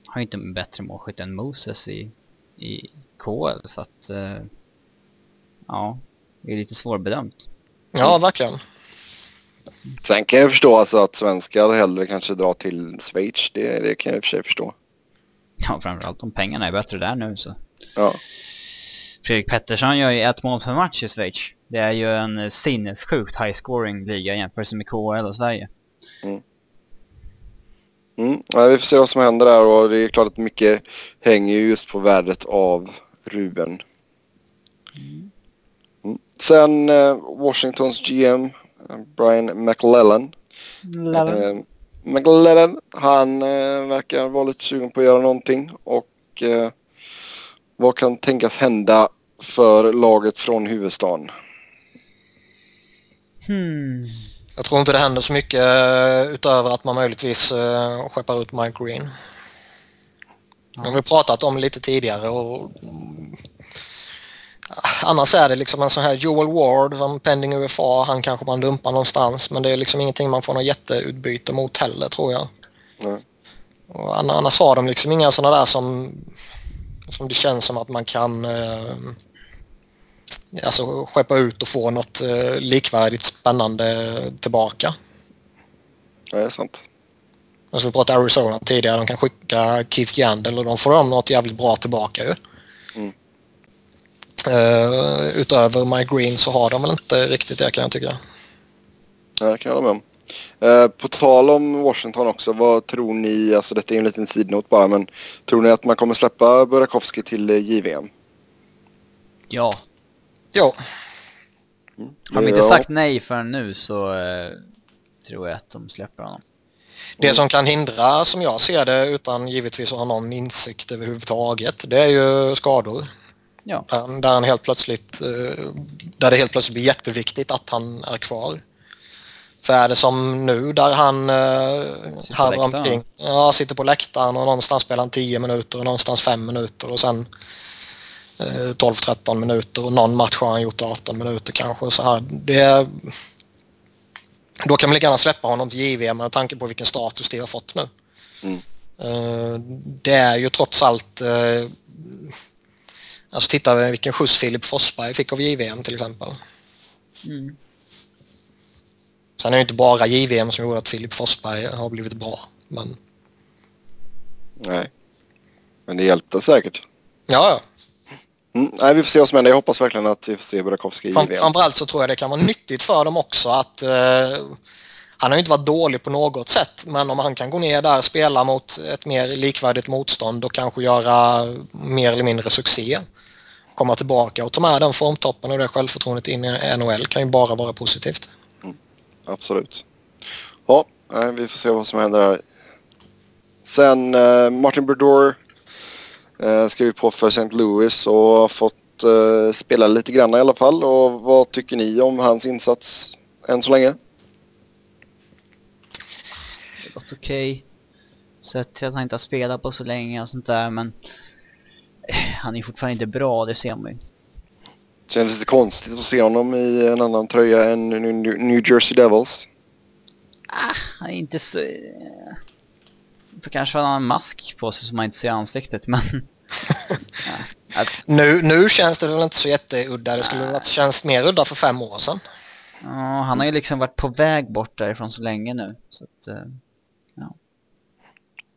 har ju inte en bättre målskytt än Moses i, i KL så att uh, ja, det är lite svårbedömt. Ja, verkligen. Sen kan jag förstå alltså att svenskar hellre kanske drar till Schweiz. Det, det kan jag i och för sig förstå. Ja, framförallt om pengarna är bättre där nu så. Ja. Fredrik Pettersson gör ju ett mål per match i Schweiz. Det är ju en sinnessjukt high scoring liga jämfört med KHL och Sverige. Mm. Mm. Ja, vi får se vad som händer där och det är klart att mycket hänger just på värdet av Ruben. Mm. Sen eh, Washingtons GM Brian McLellan. Eh, McLellan, han eh, verkar vara lite sugen på att göra någonting och eh, vad kan tänkas hända för laget från huvudstaden? Hmm. Jag tror inte det händer så mycket eh, utöver att man möjligtvis uh, skeppar ut Mike Green. Det har vi pratat om lite tidigare och annars är det liksom en sån här Joel Ward som pending UFA, han kanske man dumpar någonstans men det är liksom ingenting man får något jätteutbyte mot heller tror jag. Mm. Och annars har de liksom inga sådana där som, som det känns som att man kan eh, alltså skeppa ut och få något eh, likvärdigt spännande tillbaka. Ja, det är sant. Alltså vi pratade Arizona tidigare, de kan skicka Keith Yandel och de får de något jävligt bra tillbaka ju. Mm. Uh, utöver My Green så har de väl inte riktigt det kan jag tycka. Ja, det kan jag hålla med om. Uh, på tal om Washington också, vad tror ni, alltså detta är en liten sidnot bara, men tror ni att man kommer släppa Burakovsky till uh, JVM? Ja. Ja. Har de inte sagt nej förrän nu så uh, tror jag att de släpper honom. Det som kan hindra, som jag ser det, utan givetvis att ha någon insikt överhuvudtaget, det är ju skador. Ja. Där, han helt plötsligt, eh, där det helt plötsligt blir jätteviktigt att han är kvar. För är det som nu där han harvar eh, omkring, ja, sitter på läktaren och någonstans spelar han 10 minuter och någonstans 5 minuter och sen 12-13 eh, minuter och någon match har han gjort 18 minuter kanske. Så här. Det, då kan man lika gärna släppa honom till JVM med tanke på vilken status det har fått nu. Mm. Det är ju trots allt Alltså titta vilken skjuts Filip Forsberg fick av JVM till exempel. Mm. Sen är det inte bara JVM som gjorde att Filip Forsberg har blivit bra. Men... Nej. Men det hjälpte säkert. Ja, ja. Mm, nej, vi får se vad som händer. Jag hoppas verkligen att vi får se Burakovsky i JVM. Framförallt så tror jag det kan vara nyttigt för dem också att eh, han har ju inte varit dålig på något sätt, men om han kan gå ner där, spela mot ett mer likvärdigt motstånd och kanske göra mer eller mindre succé komma tillbaka och ta med den formtoppen och det självförtroendet in i NHL kan ju bara vara positivt. Mm, absolut. Ja, vi får se vad som händer här. Sen eh, Martin Brodeur eh, skrev på för St. Louis och har fått eh, spela lite grann i alla fall. Och vad tycker ni om hans insats än så länge? Gått okej. Okay. Sett till att han inte har spelat på så länge och sånt där men han är fortfarande inte bra, det ser man ju. Känns lite konstigt att se honom i en annan tröja än New Jersey Devils. Ah, han är inte så... Kanske ha en mask på sig så man inte ser ansiktet, men... ja, att... nu, nu känns det väl inte så jätteudda. Det skulle ha känts mer udda för fem år sedan. Ja, han har ju liksom varit på väg bort därifrån så länge nu. Så att, eh, ja.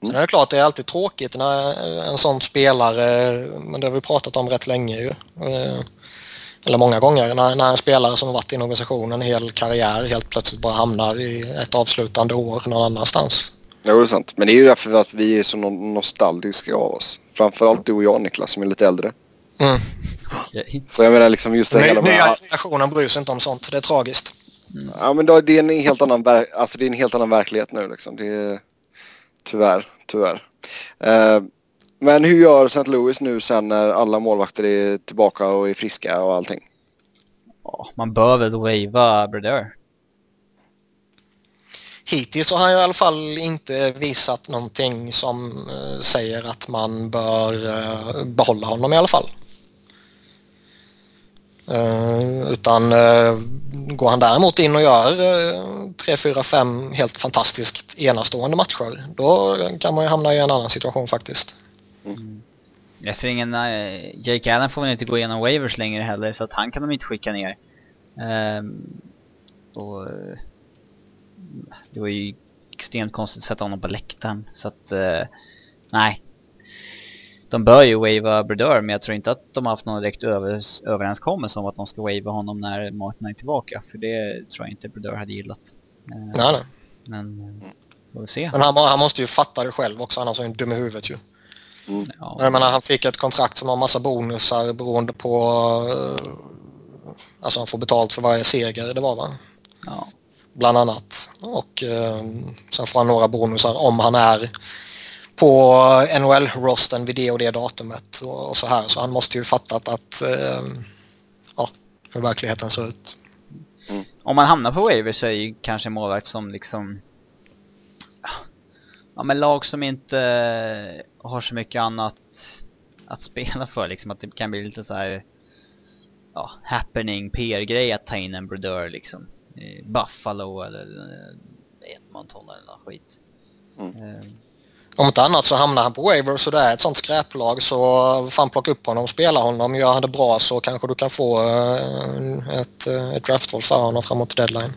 Sen är det klart, det är alltid tråkigt när en sån spelare, men det har vi pratat om rätt länge ju. Eh, eller många gånger, när, när en spelare som har varit i en organisation en hel karriär helt plötsligt bara hamnar i ett avslutande år någon annanstans. Jo, det är sant. Men det är ju därför att vi är så nostalgiska av oss. Framförallt du och jag Niklas som är lite äldre. Mm. Så jag menar liksom just det Ny, hela... Nya generationen bryr sig inte om sånt. Det är tragiskt. Mm. Ja men då, det är en helt annan, alltså, det är en helt annan verklighet nu liksom. Det är... Tyvärr, tyvärr. Uh, men hur gör St. Louis nu sen när alla målvakter är tillbaka och är friska och allting? Ja, man bör väl wava Brodeur. Hittills har han ju i alla fall inte visat någonting som eh, säger att man bör eh, behålla honom i alla fall. Eh, utan går han däremot in och gör 3, 4, 5 helt fantastiskt enastående matcher då kan man ju hamna i en annan situation faktiskt. Mm. Jag ser ingen... Jake Allen får väl inte gå igenom waivers längre heller så att han kan de inte skicka ner. Um, och, det var ju extremt konstigt att sätta honom på läktaren så att... nej, de bör ju wava Brodeur, men jag tror inte att de har haft någon direkt övers överenskommelse om att de ska wava honom när Martin är tillbaka. För det tror jag inte Brodeur hade gillat. Eh, nej, nej. Men, eh, får vi se. Men han, han, måste ju fatta det själv också, annars är han dum i huvudet ju. Mm. Ja. Jag menar, han fick ett kontrakt som har massa bonusar beroende på... Uh, alltså han får betalt för varje seger det var va? Ja. Bland annat. Och eh, sen får han några bonusar om han är på NHL-rosten vid det och det datumet och, och, så här. Så han måste ju fattat att eh, ja, hur verkligheten ser ut. Mm. Om man hamnar på waiver så är ju kanske målvakt som liksom ja men lag som inte har så mycket annat att spela för liksom att det kan bli lite så här ja, happening PR-grej att ta in en brodör liksom Buffalo eller Edmonton eller något skit. Mm. Eh, om inte annat så hamnar han på waiver så det är ett sånt skräplag så fan plocka upp honom, spela honom, gör han det bra så kanske du kan få eh, ett, eh, ett draftval för honom framåt deadline.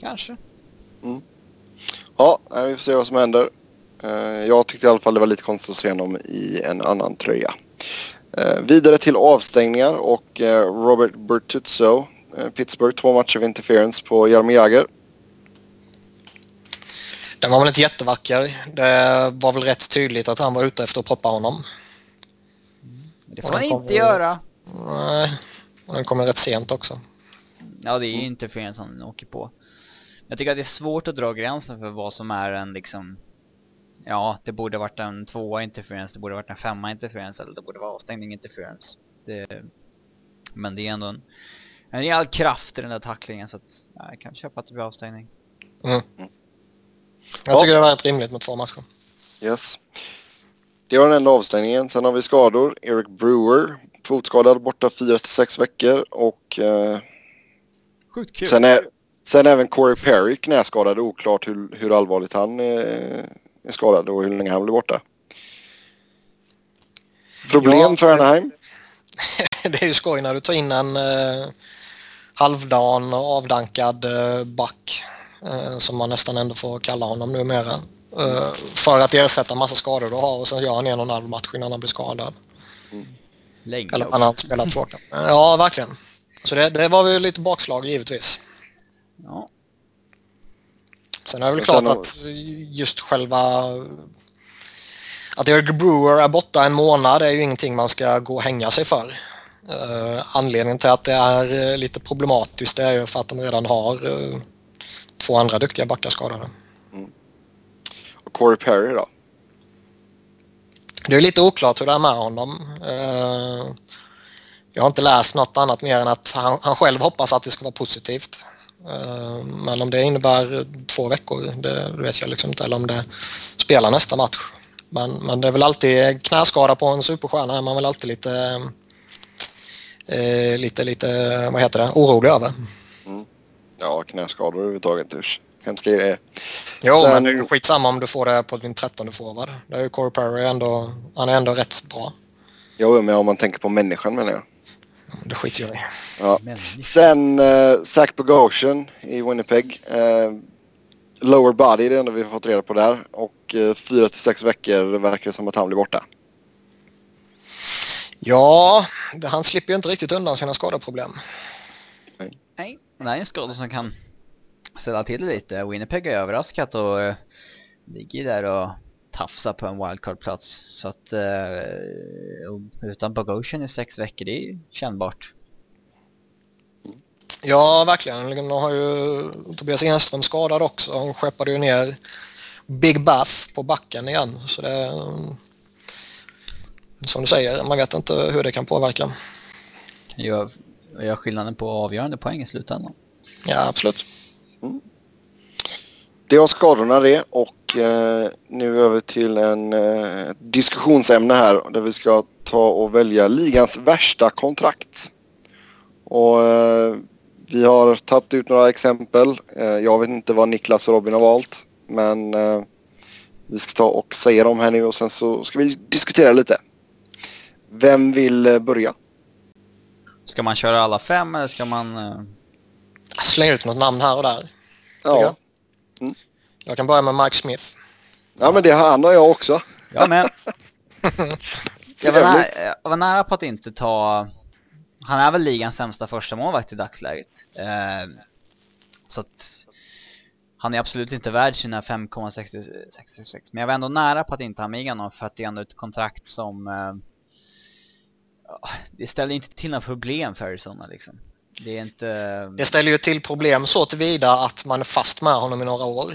Kanske. Mm. Ja, vi får se vad som händer. Eh, jag tyckte i alla fall det var lite konstigt att se honom i en annan tröja. Vidare till avstängningar och Robert Bertuzzo, Pittsburgh, två matcher av interference på Jaromir Jagr. Den var väl inte jättevacker. Det var väl rätt tydligt att han var ute efter att poppa honom. Det får man inte göra. Nej, och den kommer rätt sent också. Ja, det är ju inte förrän han åker på. Jag tycker att det är svårt att dra gränsen för vad som är en liksom... Ja, det borde varit en tvåa interference, det borde varit en femma interference eller det borde vara avstängning interference. Det... Men det är ändå en, en rejäl kraft i den där tacklingen så att ja, jag kan köpa att det blir avstängning. Mm. Jag tycker det var rätt rimligt med två matcher. Yes. Det var den enda avstängningen. Sen har vi skador. Eric Brewer, fotskadad borta 4-6 veckor och... Eh, Sjukt kul. Sen, är, sen även Corey Perry knäskadad. Oklart hur, hur allvarligt han är, är skadad och hur länge han blir borta. Problem ja, för Anaheim? det är ju skoj när du tar in en halvdan avdankad eh, back Eh, som man nästan ändå får kalla honom numera. Eh, för att ersätta massa skador du har och sen gör han en och en halv match innan han blir skadad. Mm. Eller han har spelat två Ja, verkligen. Så det, det var väl lite bakslag givetvis. Ja. Sen är det väl klart att just själva... Att Eric Brewer är borta en månad är ju ingenting man ska gå och hänga sig för. Uh, anledningen till att det är lite problematiskt är ju för att de redan har uh, två andra duktiga backar skadade. Mm. Och Corey Perry då? Det är lite oklart hur det är med honom. Eh, jag har inte läst något annat mer än att han, han själv hoppas att det ska vara positivt. Eh, men om det innebär två veckor, det vet jag liksom inte. Eller om det spelar nästa match. Men, men det är väl alltid knäskada på en superstjärna är man väl alltid lite eh, lite, lite, vad heter det, orolig över. Ja, knäskador överhuvudtaget. Hemska grejer. Jo, Sen... men det är ju skitsamma om du får det på din trettonde forward. Det är ju Corey Perry ändå, han är ändå rätt bra. Jo, men om man tänker på människan menar jag. Det skiter jag i. Ja. Sen uh, Zach Bogosian i Winnipeg. Uh, lower body, det är det enda vi har fått reda på där. Och uh, fyra till sex veckor verkar det som att han blir borta. Ja, han slipper ju inte riktigt undan sina skadeproblem. Nej, Nej det är en skada som kan ställa till det lite. Winnipeg är överraskat och uh, ligger där och tafsar på en wildcard-plats. Så att uh, utan Bogosian i sex veckor, det är kännbart. Ja, verkligen. De har ju Tobias Enström skadad också. Hon skeppade ju ner Big Buff på backen igen. Så det, som du säger, man vet inte hur det kan påverka. Gör, gör skillnaden på avgörande poäng i slutändan. Ja, absolut. Mm. Det var skadorna det och eh, nu över till en eh, diskussionsämne här där vi ska ta och välja ligans värsta kontrakt. Och eh, vi har tagit ut några exempel. Eh, jag vet inte vad Niklas och Robin har valt men eh, vi ska ta och säga dem här nu och sen så ska vi diskutera lite. Vem vill eh, börja? Ska man köra alla fem eller ska man... Uh... Släng ut något namn här och där. Ja. Jag. Mm. jag kan börja med Mike Smith. Ja men det har han och jag också. Ja men. jag, var nära, jag var nära på att inte ta... Han är väl ligans sämsta första målvakt i dagsläget. Eh, så att... Han är absolut inte värd sina 5,66 men jag var ändå nära på att inte ha med honom för att det är ändå ett kontrakt som eh, det ställer inte till några problem för Arizona liksom. Det är inte... Det ställer ju till problem så tillvida att man är fast med honom i några år.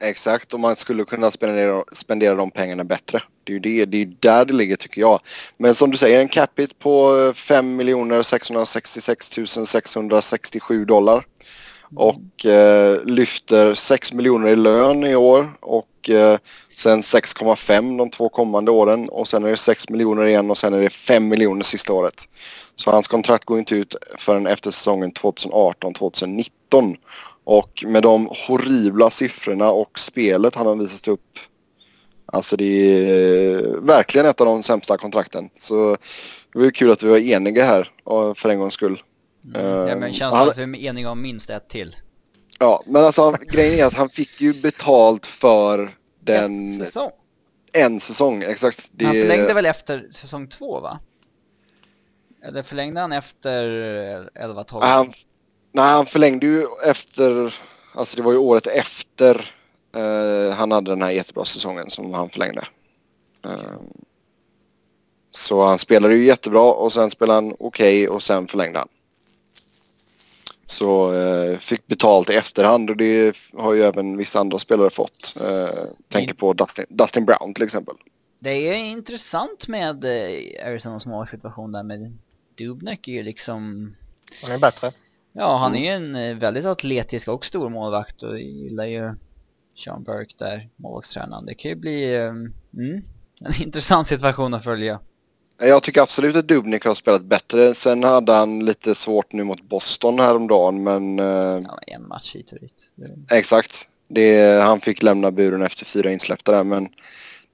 Exakt, och man skulle kunna spendera, spendera de pengarna bättre. Det är ju det, det är där det ligger tycker jag. Men som du säger, en capita på 5 666 667 dollar. Mm. Och eh, lyfter 6 miljoner i lön i år och eh, Sen 6,5 de två kommande åren och sen är det 6 miljoner igen och sen är det 5 miljoner sista året. Så hans kontrakt går inte ut förrän efter säsongen 2018-2019. Och med de horribla siffrorna och spelet han har visat upp Alltså det är verkligen ett av de sämsta kontrakten. Så det var kul att vi var eniga här för en gångs skull. Mm. Ja, men känns han... att vi är eniga om minst ett till. Ja, men alltså grejen är att han fick ju betalt för den... En säsong? En säsong, exakt. Det... Han förlängde väl efter säsong två va? Eller förlängde han efter 11-12? Han, nej, han förlängde ju efter, alltså det var ju året efter uh, han hade den här jättebra säsongen som han förlängde. Uh, så han spelade ju jättebra och sen spelade han okej okay, och sen förlängde han. Så eh, fick betalt i efterhand och det har ju även vissa andra spelare fått. Eh, tänker på Dustin, Dustin Brown till exempel. Det är intressant med eh, Arizonas målsituation där med Dubnek är ju liksom... Han är bättre. Ja, han är ju en eh, väldigt atletisk och stor målvakt och gillar ju Sean Burke där, målvaktstränaren. Det kan ju bli eh, mm, en intressant situation att följa. Jag tycker absolut att Dubnik har spelat bättre. Sen hade han lite svårt nu mot Boston häromdagen men... Eh, ja, en match hit och dit. Exakt. Det, han fick lämna buren efter fyra insläppta där men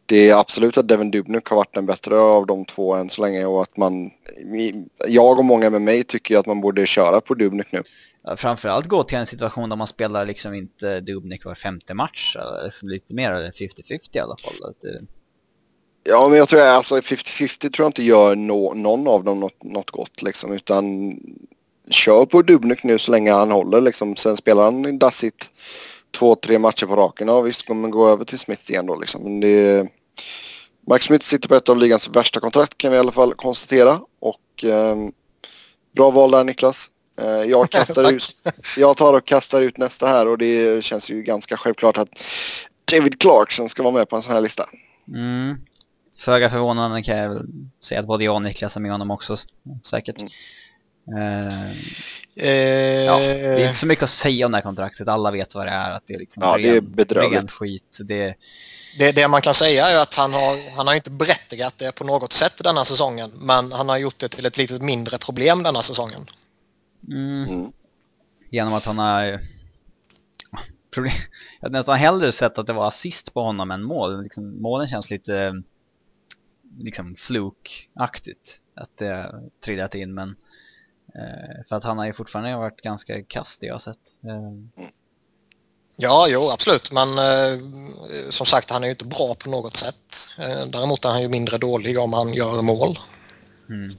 det är absolut att Devin Dubnik har varit den bättre av de två än så länge och att man... Jag och många med mig tycker att man borde köra på Dubnik nu. Ja, framförallt gå till en situation där man spelar liksom inte Dubnik var femte match, eller lite mer, eller 50-50 i alla fall. Ja, men jag tror att alltså 50-50 tror jag inte gör no, någon av dem något, något gott liksom. Utan kör på Dubnik nu så länge han håller liksom. Sen spelar han dassigt två, tre matcher på raken. Ja visst kommer man gå över till Smith igen då liksom. Men det... Mike Smith sitter på ett av ligans värsta kontrakt kan vi i alla fall konstatera. Och eh, bra val där Niklas. Eh, jag, kastar ut, jag tar och kastar ut nästa här och det känns ju ganska självklart att David Clarkson ska vara med på en sån här lista. Mm. Föga förvånande kan jag väl säga att både jag och Niklas är med honom också, säkert. Mm. Uh, ja, det är inte så mycket att säga om det här kontraktet, alla vet vad det är. Att det är liksom ja, ren, det är bedrövligt. skit. Det... Det, det man kan säga är att han har, han har inte berättigat det på något sätt denna säsongen, men han har gjort det till ett lite mindre problem denna säsongen. Mm. Mm. Genom att han har problem. Jag hade nästan hellre sett att det var assist på honom än mål. Liksom, målen känns lite liksom flukaktigt att det trillat in men eh, för att han har ju fortfarande varit ganska kast det jag har sett. Eh. Ja, jo absolut men eh, som sagt han är ju inte bra på något sätt. Eh, däremot är han ju mindre dålig om han gör mål. Mm.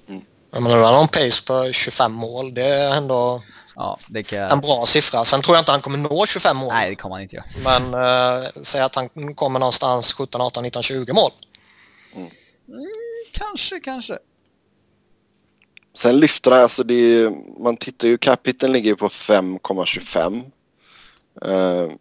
Jag menar, han har en pace på 25 mål. Det är ändå ja, det kan... en bra siffra. Sen tror jag inte han kommer nå 25 mål. Nej, det kommer han inte göra. Men eh, säg att han kommer någonstans 17, 18, 19, 20 mål. Mm. Mm, kanske, kanske. Sen lyfter han, alltså det är, man tittar ju, capiten ligger ju på 5,25. Uh,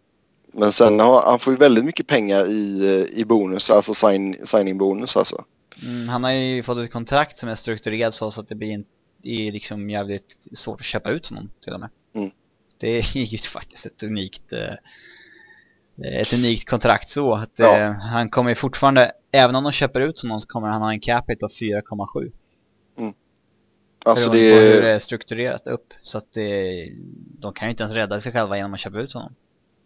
men sen har han får ju väldigt mycket pengar i, i bonus, alltså sign, signing bonus alltså. Mm, han har ju fått ett kontrakt som är strukturerat så, att det blir en, det är liksom jävligt svårt att köpa ut honom till och med. Mm. Det är ju faktiskt ett unikt uh, ett unikt kontrakt så att ja. han kommer fortfarande, även om de köper ut honom så kommer han ha en capita på 4,7. Mm. Alltså det är... hur det är strukturerat upp. Så att det, de kan ju inte ens rädda sig själva genom att köpa ut honom.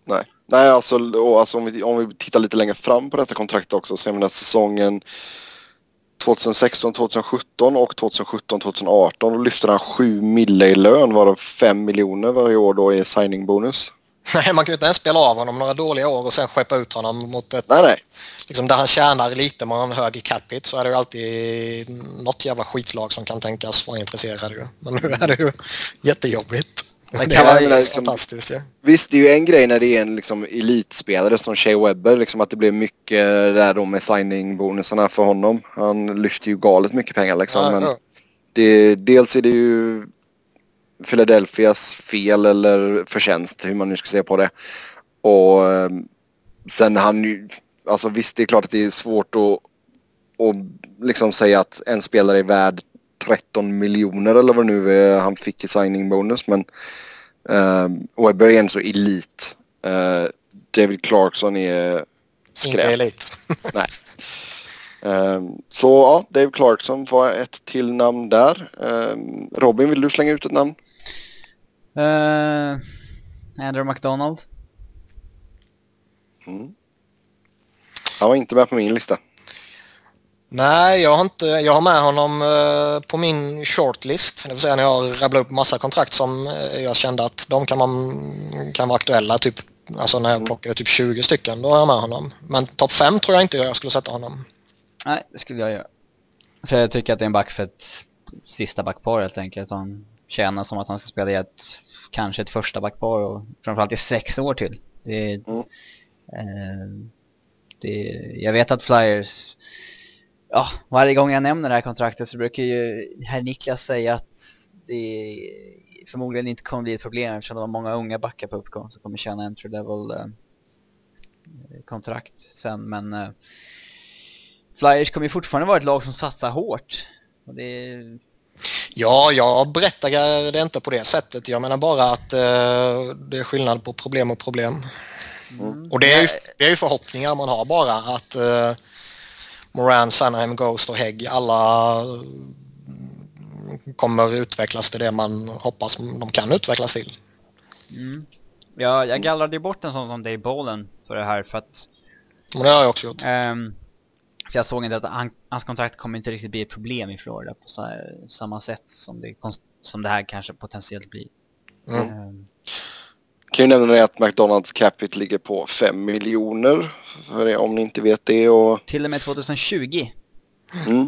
Nej, Nej alltså, och, alltså om, vi, om vi tittar lite längre fram på detta kontrakt också så är det säsongen 2016, 2017 och 2017, 2018 då lyfter han 7 mille i lön varav 5 miljoner varje år då i signing bonus. Nej, man kan ju inte ens spela av honom några dåliga år och sen skeppa ut honom mot ett... Nej, nej. Liksom där han tjänar lite men har en hög capita så är det ju alltid något jävla skitlag som kan tänkas vara intresserade ju. Men nu är det ju jättejobbigt. Det, det är liksom, fantastiskt ja. Visst, det är ju en grej när det är en liksom, elitspelare som Shea Webber, liksom att det blir mycket där då med signing-bonusarna för honom. Han lyfter ju galet mycket pengar liksom. Ja, men ja. Det, dels är det ju Philadelphias fel eller förtjänst, hur man nu ska se på det. Och ehm, sen han ju, alltså visst det är klart att det är svårt att, att liksom säga att en spelare är värd 13 miljoner eller vad nu är han fick i signing bonus men uh, Webber är en så elit. Uh, David Clarkson är skräp. Inte elit. Nej. Um, så ja, Dave Clarkson var ett till namn där. Um, Robin, vill du slänga ut ett namn? Uh, Andrew McDonald. Mm. Han var inte med på min lista. Nej, jag har, inte, jag har med honom uh, på min shortlist. Det vill säga när jag rabblar upp massa kontrakt som uh, jag kände att de kan, man, kan vara aktuella. Typ, alltså när jag mm. plockade typ 20 stycken, då har jag med honom. Men topp 5 tror jag inte jag skulle sätta honom. Nej, det skulle jag göra. För jag tycker att det är en back för ett sista backpar helt enkelt. Han tjänar som att han ska spela i ett, kanske ett första backpar och framförallt i sex år till. Det, mm. eh, det, jag vet att Flyers, ja, varje gång jag nämner det här kontraktet så brukar ju herr Niklas säga att det förmodligen inte kommer bli ett problem eftersom det var många unga backar på uppgång som kommer tjäna entry level eh, kontrakt sen men eh, Flyers kommer ju fortfarande vara ett lag som satsar hårt. Och det Ja, jag berättar det inte på det sättet. Jag menar bara att eh, det är skillnad på problem och problem. Mm. Och det är, ju, det är ju förhoppningar man har bara att uh, Moran, Sanheim, Ghost och Hägg alla kommer utvecklas till det man hoppas de kan utvecklas till. Mm. Ja, jag gallrade bort en sån som Dave Bolen för det här för att... Men det har jag också gjort. Um, för jag såg inte att han, hans kontrakt kommer inte riktigt bli ett problem i Florida på så, samma sätt som det, som det här kanske potentiellt blir. Mm. Um, kan ju nämna att McDonalds capita ligger på 5 miljoner. Om ni inte vet det. Och... Till och med 2020. Mm.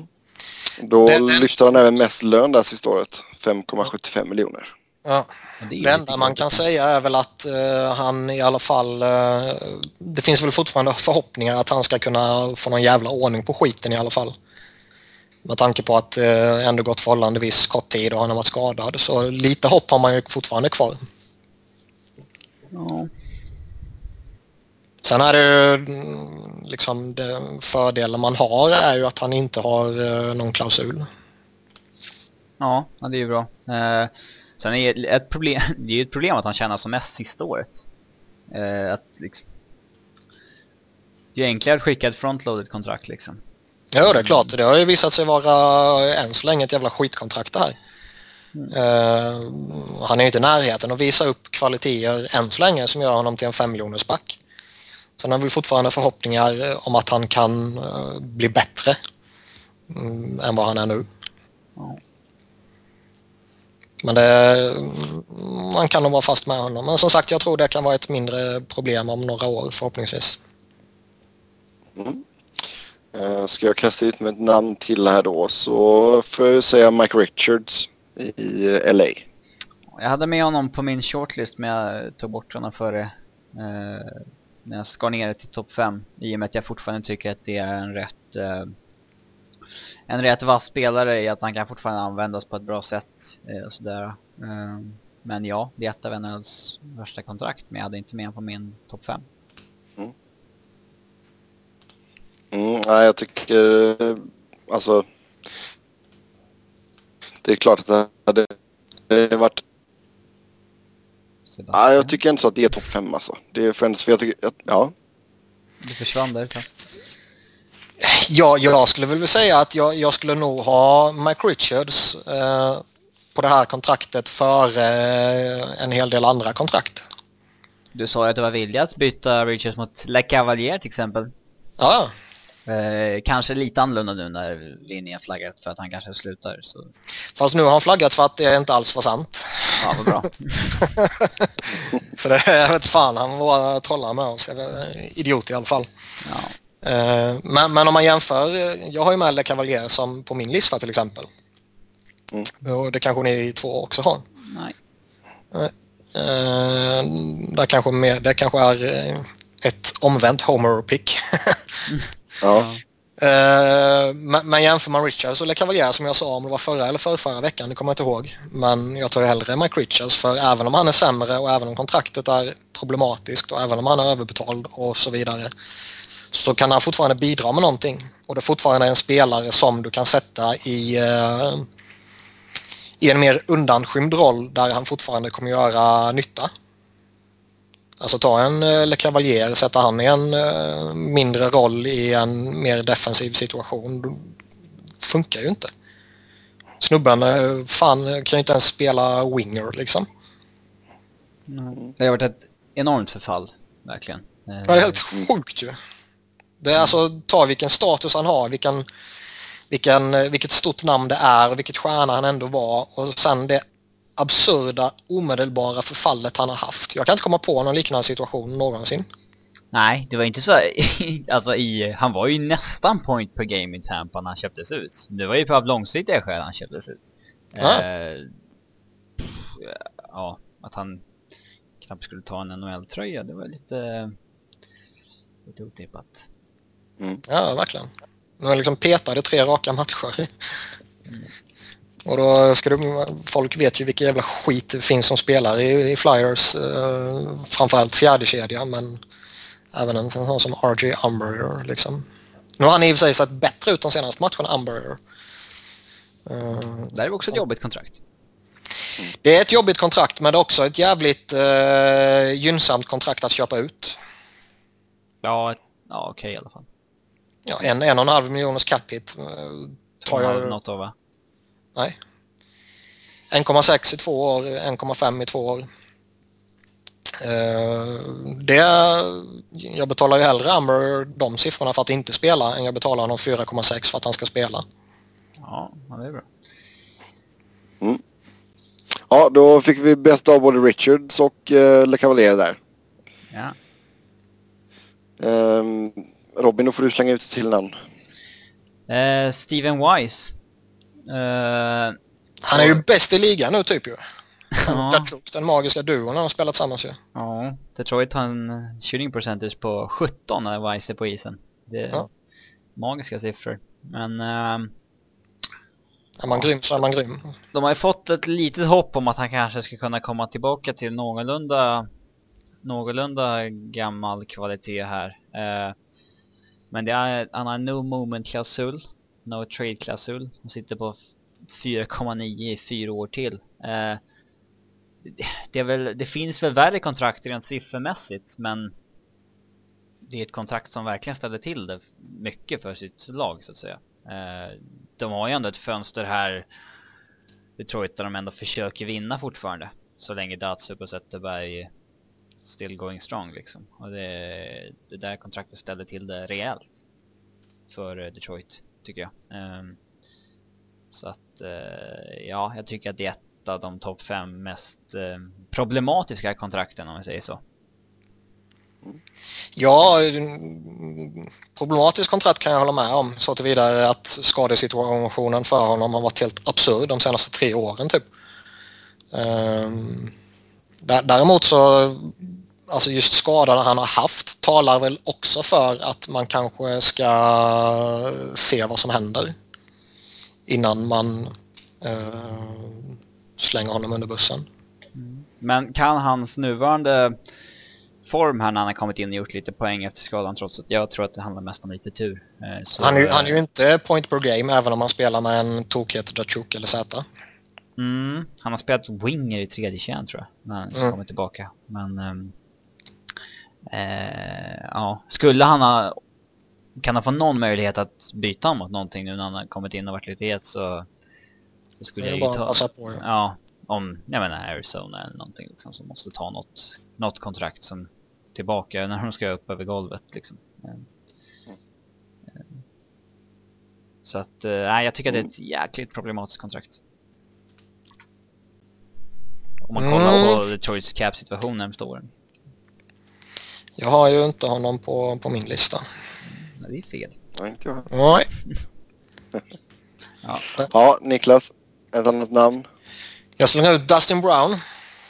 Då den, den... lyfter han även mest lön där sista året. 5,75 miljoner. Ja. Det, det enda man kan säga är väl att uh, han i alla fall... Uh, det finns väl fortfarande förhoppningar att han ska kunna få någon jävla ordning på skiten i alla fall. Med tanke på att uh, ändå gått förhållandevis kort tid och han har varit skadad. Så lite hopp har man ju fortfarande kvar. Ja. Sen är det ju mm, liksom den fördelen man har är ju att han inte har någon klausul. Ja, det är ju bra. Sen är det ett problem, det är ju ett problem att han tjänar som mest sista året. Eh, att liksom, det är enklare att skicka ett frontloaded kontrakt liksom. Ja, det är klart. Det har ju visat sig vara än så länge ett jävla skitkontrakt det här. Mm. Uh, han är ju inte i närheten att visa upp kvaliteter än så länge som gör honom till en femmiljonersback. Sen har vi fortfarande förhoppningar eh, om att han kan uh, bli bättre um, än vad han är nu. Mm. Men det, mm, man kan nog vara fast med honom. Men som sagt, jag tror det kan vara ett mindre problem om några år förhoppningsvis. Mm. Uh, ska jag kasta ut med ett namn till här då så får jag säga Mike Richards i LA. Jag hade med honom på min shortlist men jag tog bort honom före uh, när jag skar ner det till topp 5 i och med att jag fortfarande tycker att det är en rätt uh, en rätt vass spelare i att han kan fortfarande användas på ett bra sätt och sådär. Men ja, det är ett av NHLs värsta kontrakt men jag hade inte med honom på min topp 5. Mm. Mm, nej, jag tycker alltså. Det är klart att det hade varit. Sebastian. Nej, jag tycker inte så att det är topp fem alltså. Det är främst för jag tycker att, ja. Det försvann där. Ja, jag skulle väl säga att jag, jag skulle nog ha Mike Richards eh, på det här kontraktet före eh, en hel del andra kontrakt. Du sa ju att du var villig att byta Richards mot Le Cavalier till exempel. Ja, Eh, kanske lite annorlunda nu när linjen flaggat för att han kanske slutar. Så. Fast nu har han flaggat för att det inte alls var sant. Ja, vad bra. så det, jag vet fan, han var trollar med oss. Idiot i alla fall. Ja. Eh, men, men, om man jämför, jag har ju med Le Cavalier som på min lista till exempel. Mm. Och det kanske ni två också har. Nej. Eh, där kanske mer, det kanske är eh, ett omvänt Homer-pick. Ja. Uh, men jämför man Richards och Cavalier som jag sa om det var förra eller förra, förra veckan, det kommer jag inte ihåg. Men jag tar ju hellre Mike Richards för även om han är sämre och även om kontraktet är problematiskt och även om han är överbetald och så vidare så kan han fortfarande bidra med någonting. Och det är fortfarande en spelare som du kan sätta i, uh, i en mer undanskymd roll där han fortfarande kommer göra nytta. Alltså ta en eh, Le Cavalier, sätta han i en uh, mindre roll i en mer defensiv situation. Det funkar ju inte. Snubben uh, fan kan ju inte ens spela winger liksom. Det har varit ett enormt förfall, verkligen. Ja, det är helt sjukt ju. Det är alltså, ta vilken status han har, vilken, vilken, vilket stort namn det är och vilket stjärna han ändå var och sen det absurda omedelbara förfallet han har haft. Jag kan inte komma på någon liknande situation någonsin. Nej, det var inte så... alltså i, han var ju nästan point per game i Tampa när han köptes ut. Det var ju på av långsiktiga skäl han köptes ut. Ja. Eh, ja, att han knappt skulle ta en NHL-tröja, det var lite... Lite otippat. Mm. Ja, verkligen. Men liksom petade tre raka matcher. Mm. Och då ska du, folk vet ju vilka jävla skit det finns som spelar i, i Flyers. Eh, framförallt fjärdekedja men även en sån som RJ Umberger liksom. Nu har han i och för sig sett bättre ut de senaste matcherna, Umberger. Uh, det är också ett jobbigt kontrakt. Det är ett jobbigt kontrakt men det är också ett jävligt uh, gynnsamt kontrakt att köpa ut. Ja, ja okej okay, i alla fall. Ja, en, en och en halv miljoners cap hit. Uh, tar jag... Något av, va? Nej. 1,6 i två år, 1,5 i två år. Uh, det, jag betalar ju hellre Amber de siffrorna för att inte spela än jag betalar honom 4,6 för att han ska spela. Ja, det är bra. Mm. Ja, då fick vi beta av både Richards och uh, Le Cavalier där. Ja. Um, Robin, då får du slänga ut ett till namn. Uh, Steven Wise. Uh, han är ju bäst i ligan nu typ ju. Ja. Den magiska duon har spelat tillsammans ju. Ja, Detroit har en shooting percentage på 17 när Wise är på isen. Det är ja. magiska siffror. Men... Uh, är man ja. grym så är man grym. De har ju fått ett litet hopp om att han kanske ska kunna komma tillbaka till någorlunda någorlunda gammal kvalitet här. Uh, men det är, han har no moment klausul no trade-klausul. De sitter på 4,9 i fyra år till. Eh, det, är väl, det finns väl värre kontrakt rent siffermässigt, men det är ett kontrakt som verkligen ställer till det mycket för sitt lag så att säga. Eh, de har ju ändå ett fönster här Detroit där de ändå försöker vinna fortfarande. Så länge Datsuk och Zetterberg still going strong liksom. Och det, det där kontraktet ställer till det rejält. För eh, Detroit, tycker jag. Ehm, så att, eh, ja, jag tycker att det är ett av de topp fem mest ehm, problematiska kontrakten om vi säger så. Mm. Ja, problematiskt kontrakt kan jag hålla med om så tillvida att skadesituationen för honom har varit helt absurd de senaste tre åren typ. Ehm, däremot så, alltså just skadorna han har haft talar väl också för att man kanske ska se vad som händer innan man uh, slänger honom under bussen. Men kan hans nuvarande form här när han har kommit in och gjort lite poäng efter skadan trots att jag tror att det handlar mest om lite tur. Eh, så, han, är, han är ju inte point per game även om han spelar med en tokighet Datsjuk eller Z. Mm, han har spelat winger i tredje kärn tror jag när han mm. kommer tillbaka. Men ähm, äh, ja, skulle han ha kan han få någon möjlighet att byta mot någonting nu när han har kommit in och varit lite het så, så skulle jag ju ta... Passa på, ja. ja, om, jag menar Arizona eller någonting liksom som måste ta något, något kontrakt som tillbaka när de ska upp över golvet liksom. Mm. Så att, eh, nej jag tycker att det är ett jäkligt problematiskt kontrakt. Om man kollar mm. på Detroits cap-situation närmsta åren. Jag har ju inte honom på, på min lista. Nej, det är fel. Nej, inte jag. Nej. ja. ja, Niklas. Ett annat namn? Jag slänger ut Dustin Brown.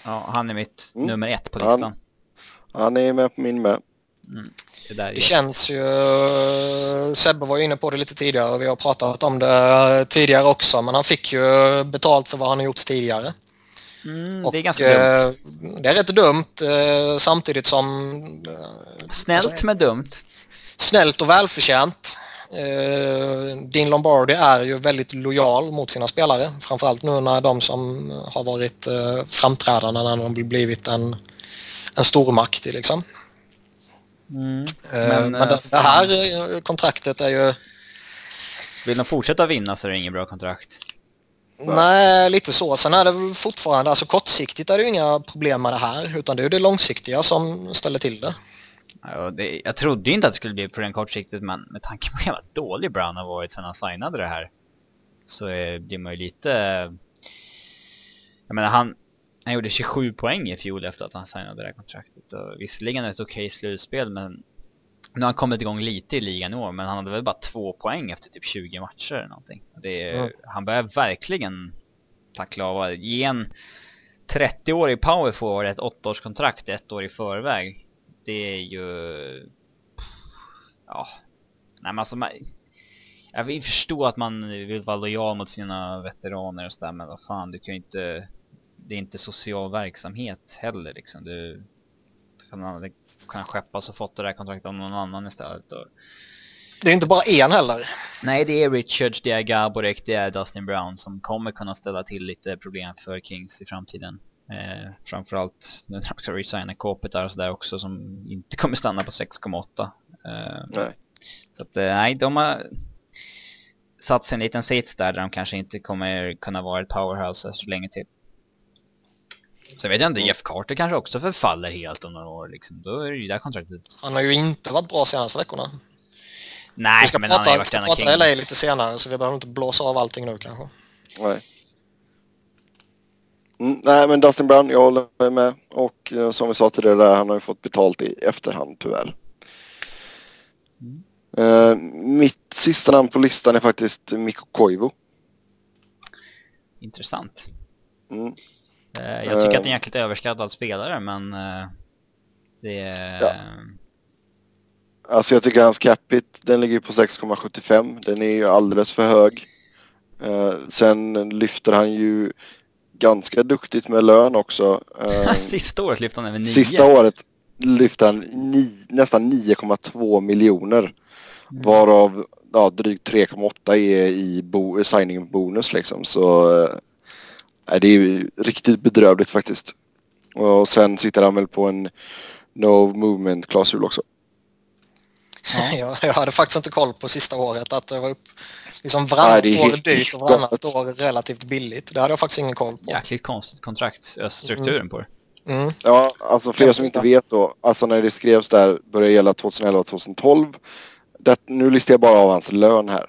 Ja, han är mitt mm. nummer ett på listan. Han, han är med på min med. Mm. Det, det känns ju... Sebbe var ju inne på det lite tidigare och vi har pratat om det tidigare också men han fick ju betalt för vad han har gjort tidigare. Mm, och, det är ganska dumt. Det är rätt dumt eh, samtidigt som... Eh, Snällt men dumt. Snällt och välförtjänt. Eh, Din Lombardi är ju väldigt lojal mot sina spelare. Framförallt nu när de som har varit framträdande när de blivit en en stormakt liksom. Mm. Men, men det, det, här kontraktet är ju... Vill de fortsätta vinna så är det inget bra kontrakt. Nej, lite så. Sen är det fortfarande, alltså kortsiktigt är det ju inga problem med det här, utan det är ju det långsiktiga som ställer till det. Ja, det jag trodde inte att det skulle bli på den kortsiktigt, men med tanke på hur dålig Brown har varit sedan han signade det här, så är, blir man ju lite... Jag menar, han, han gjorde 27 poäng i fjol efter att han signade det här kontraktet. Och visserligen ett okej okay slutspel, men nu har han kommit igång lite i ligan i år, men han hade väl bara två poäng efter typ 20 matcher eller någonting. Är, mm. Han börjar verkligen tackla av. Ge en 30-årig powerforward ett åttaårskontrakt ett år i förväg. Det är ju... Ja... Nej men alltså... Man, jag vill förstå att man vill vara lojal mot sina veteraner och sådär, men vad fan, du kan ju inte det är inte social verksamhet heller liksom. Du kan skeppas och fått det där kontraktet av någon annan istället. Och... Det är inte bara en heller. Nej, det är Richards, det är Gaborek, det är Dustin Brown som kommer kunna ställa till lite problem för Kings i framtiden. Eh, framförallt nu när de ska resigna Kopitar och sådär också som inte kommer stanna på 6,8. Eh, nej. Så att, eh, nej, de har satt sig en liten sits där, där de kanske inte kommer kunna vara ett powerhouse så länge till. Sen vet jag inte, Jeff Carter kanske också förfaller helt om några år liksom. Då är det ju det kontraktet. Han har ju inte varit bra senaste veckorna. Nej, vi ska men prata, han har ju varit. Vi ska prata LA lite senare så vi behöver inte blåsa av allting nu kanske. Nej. Mm, nej men Dustin Brown, jag håller med. Och uh, som vi sa tidigare där, han har ju fått betalt i efterhand tyvärr. Mm. Mitt sista namn på listan är faktiskt Mikko Koivu. Intressant. Mm. Eh, jag tycker att det är en eh. jäkligt överskattad spelare, men eh, det är... Ja. Alltså jag tycker hans capita, den ligger på 6,75. Den är ju alldeles för hög. sen lyfter han ju ganska duktigt med lön också. Sista året lyfte han över 9. Sista året lyfte han ni, nästan 9,2 miljoner. Mm. Varav ja, drygt 3,8 är i bo, signing bonus liksom. Så Nej, det är riktigt bedrövligt faktiskt. Och sen sitter han väl på en no movement klausul också. Ja. jag, jag hade faktiskt inte koll på sista året att det var upp liksom varannat Nej, år dyrt och varannat år relativt billigt. Det hade jag faktiskt ingen koll på. Jäkligt konstigt kontraktstrukturen mm. på det. Mm. Ja, alltså för er som inte vet då, alltså när det skrevs där började gälla 2011 och 2012. Det, nu listar jag bara av hans lön här.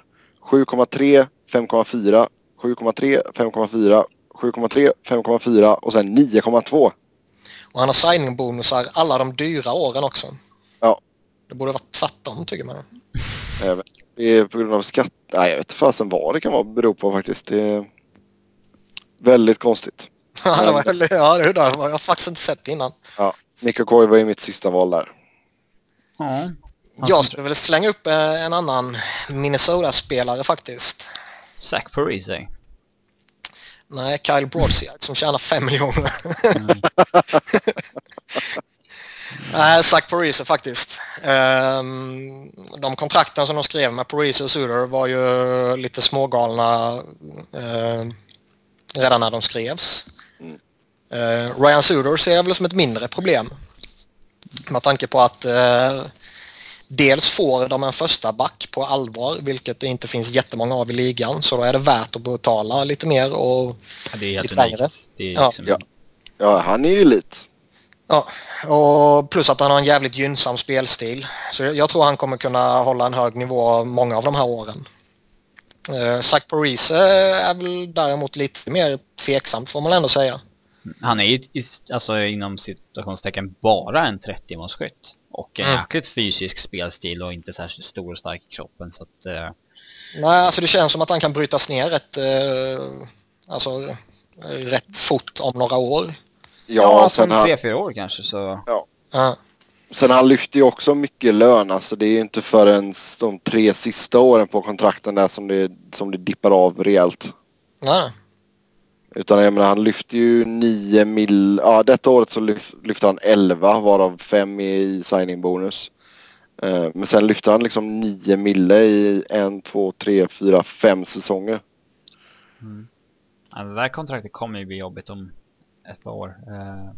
7,3, 5,4, 7,3, 5,4, 7,3, 5,4 och sen 9,2. Och han har signingbonusar alla de dyra åren också. Ja. Det borde vara tvärtom tycker man. Även. Det är på grund av skatt. Nej, jag vet inte fasen vad det kan vara bero på faktiskt. Det är väldigt konstigt. ja, det var, ja, det har jag faktiskt inte sett innan. Ja, Mikko Koi var ju mitt sista val där. Ja. Jag skulle väl slänga upp eh, en annan Minnesota-spelare faktiskt. Zach Parise? Nej, Kyle Broadside som tjänar 5 miljoner. Mm. Nej, Zach Parise faktiskt. Ehm, de kontrakten som de skrev med Parise och Suter var ju lite smågalna ehm, redan när de skrevs. Uh, Ryan Suter ser jag väl som ett mindre problem. Med tanke på att uh, dels får de en första back på allvar, vilket det inte finns jättemånga av i ligan. Så då är det värt att betala lite mer och ja, det är helt lite längre. Det är liksom... ja. ja, han är ju elit. Ja, och plus att han har en jävligt gynnsam spelstil. Så jag tror han kommer kunna hålla en hög nivå många av de här åren. Uh, Zach Parise är väl däremot lite mer tveksamt får man ändå säga. Han är ju alltså inom situationstecken bara en 30-målsskytt. Och en mm. jäkligt fysisk spelstil och inte särskilt stor och stark i kroppen så att... Uh... Nej, alltså det känns som att han kan brytas ner rätt, uh, alltså, rätt fort om några år. Ja, ja sen han... tre, fyra år kanske så... Ja. Uh. Sen han lyfter ju också mycket lön, alltså det är ju inte förrän de tre sista åren på kontrakten där som det, som det dippar av rejält. Nej. Utan jag menar han lyfter ju 9 mil, ja detta året så lyf, lyfter han 11 varav 5 i signing-bonus. Eh, men sen lyfter han liksom 9 mille i en, två, tre, fyra, fem säsonger. Mm. Ja, det där kontraktet kommer ju bli jobbigt om ett par år. Eh,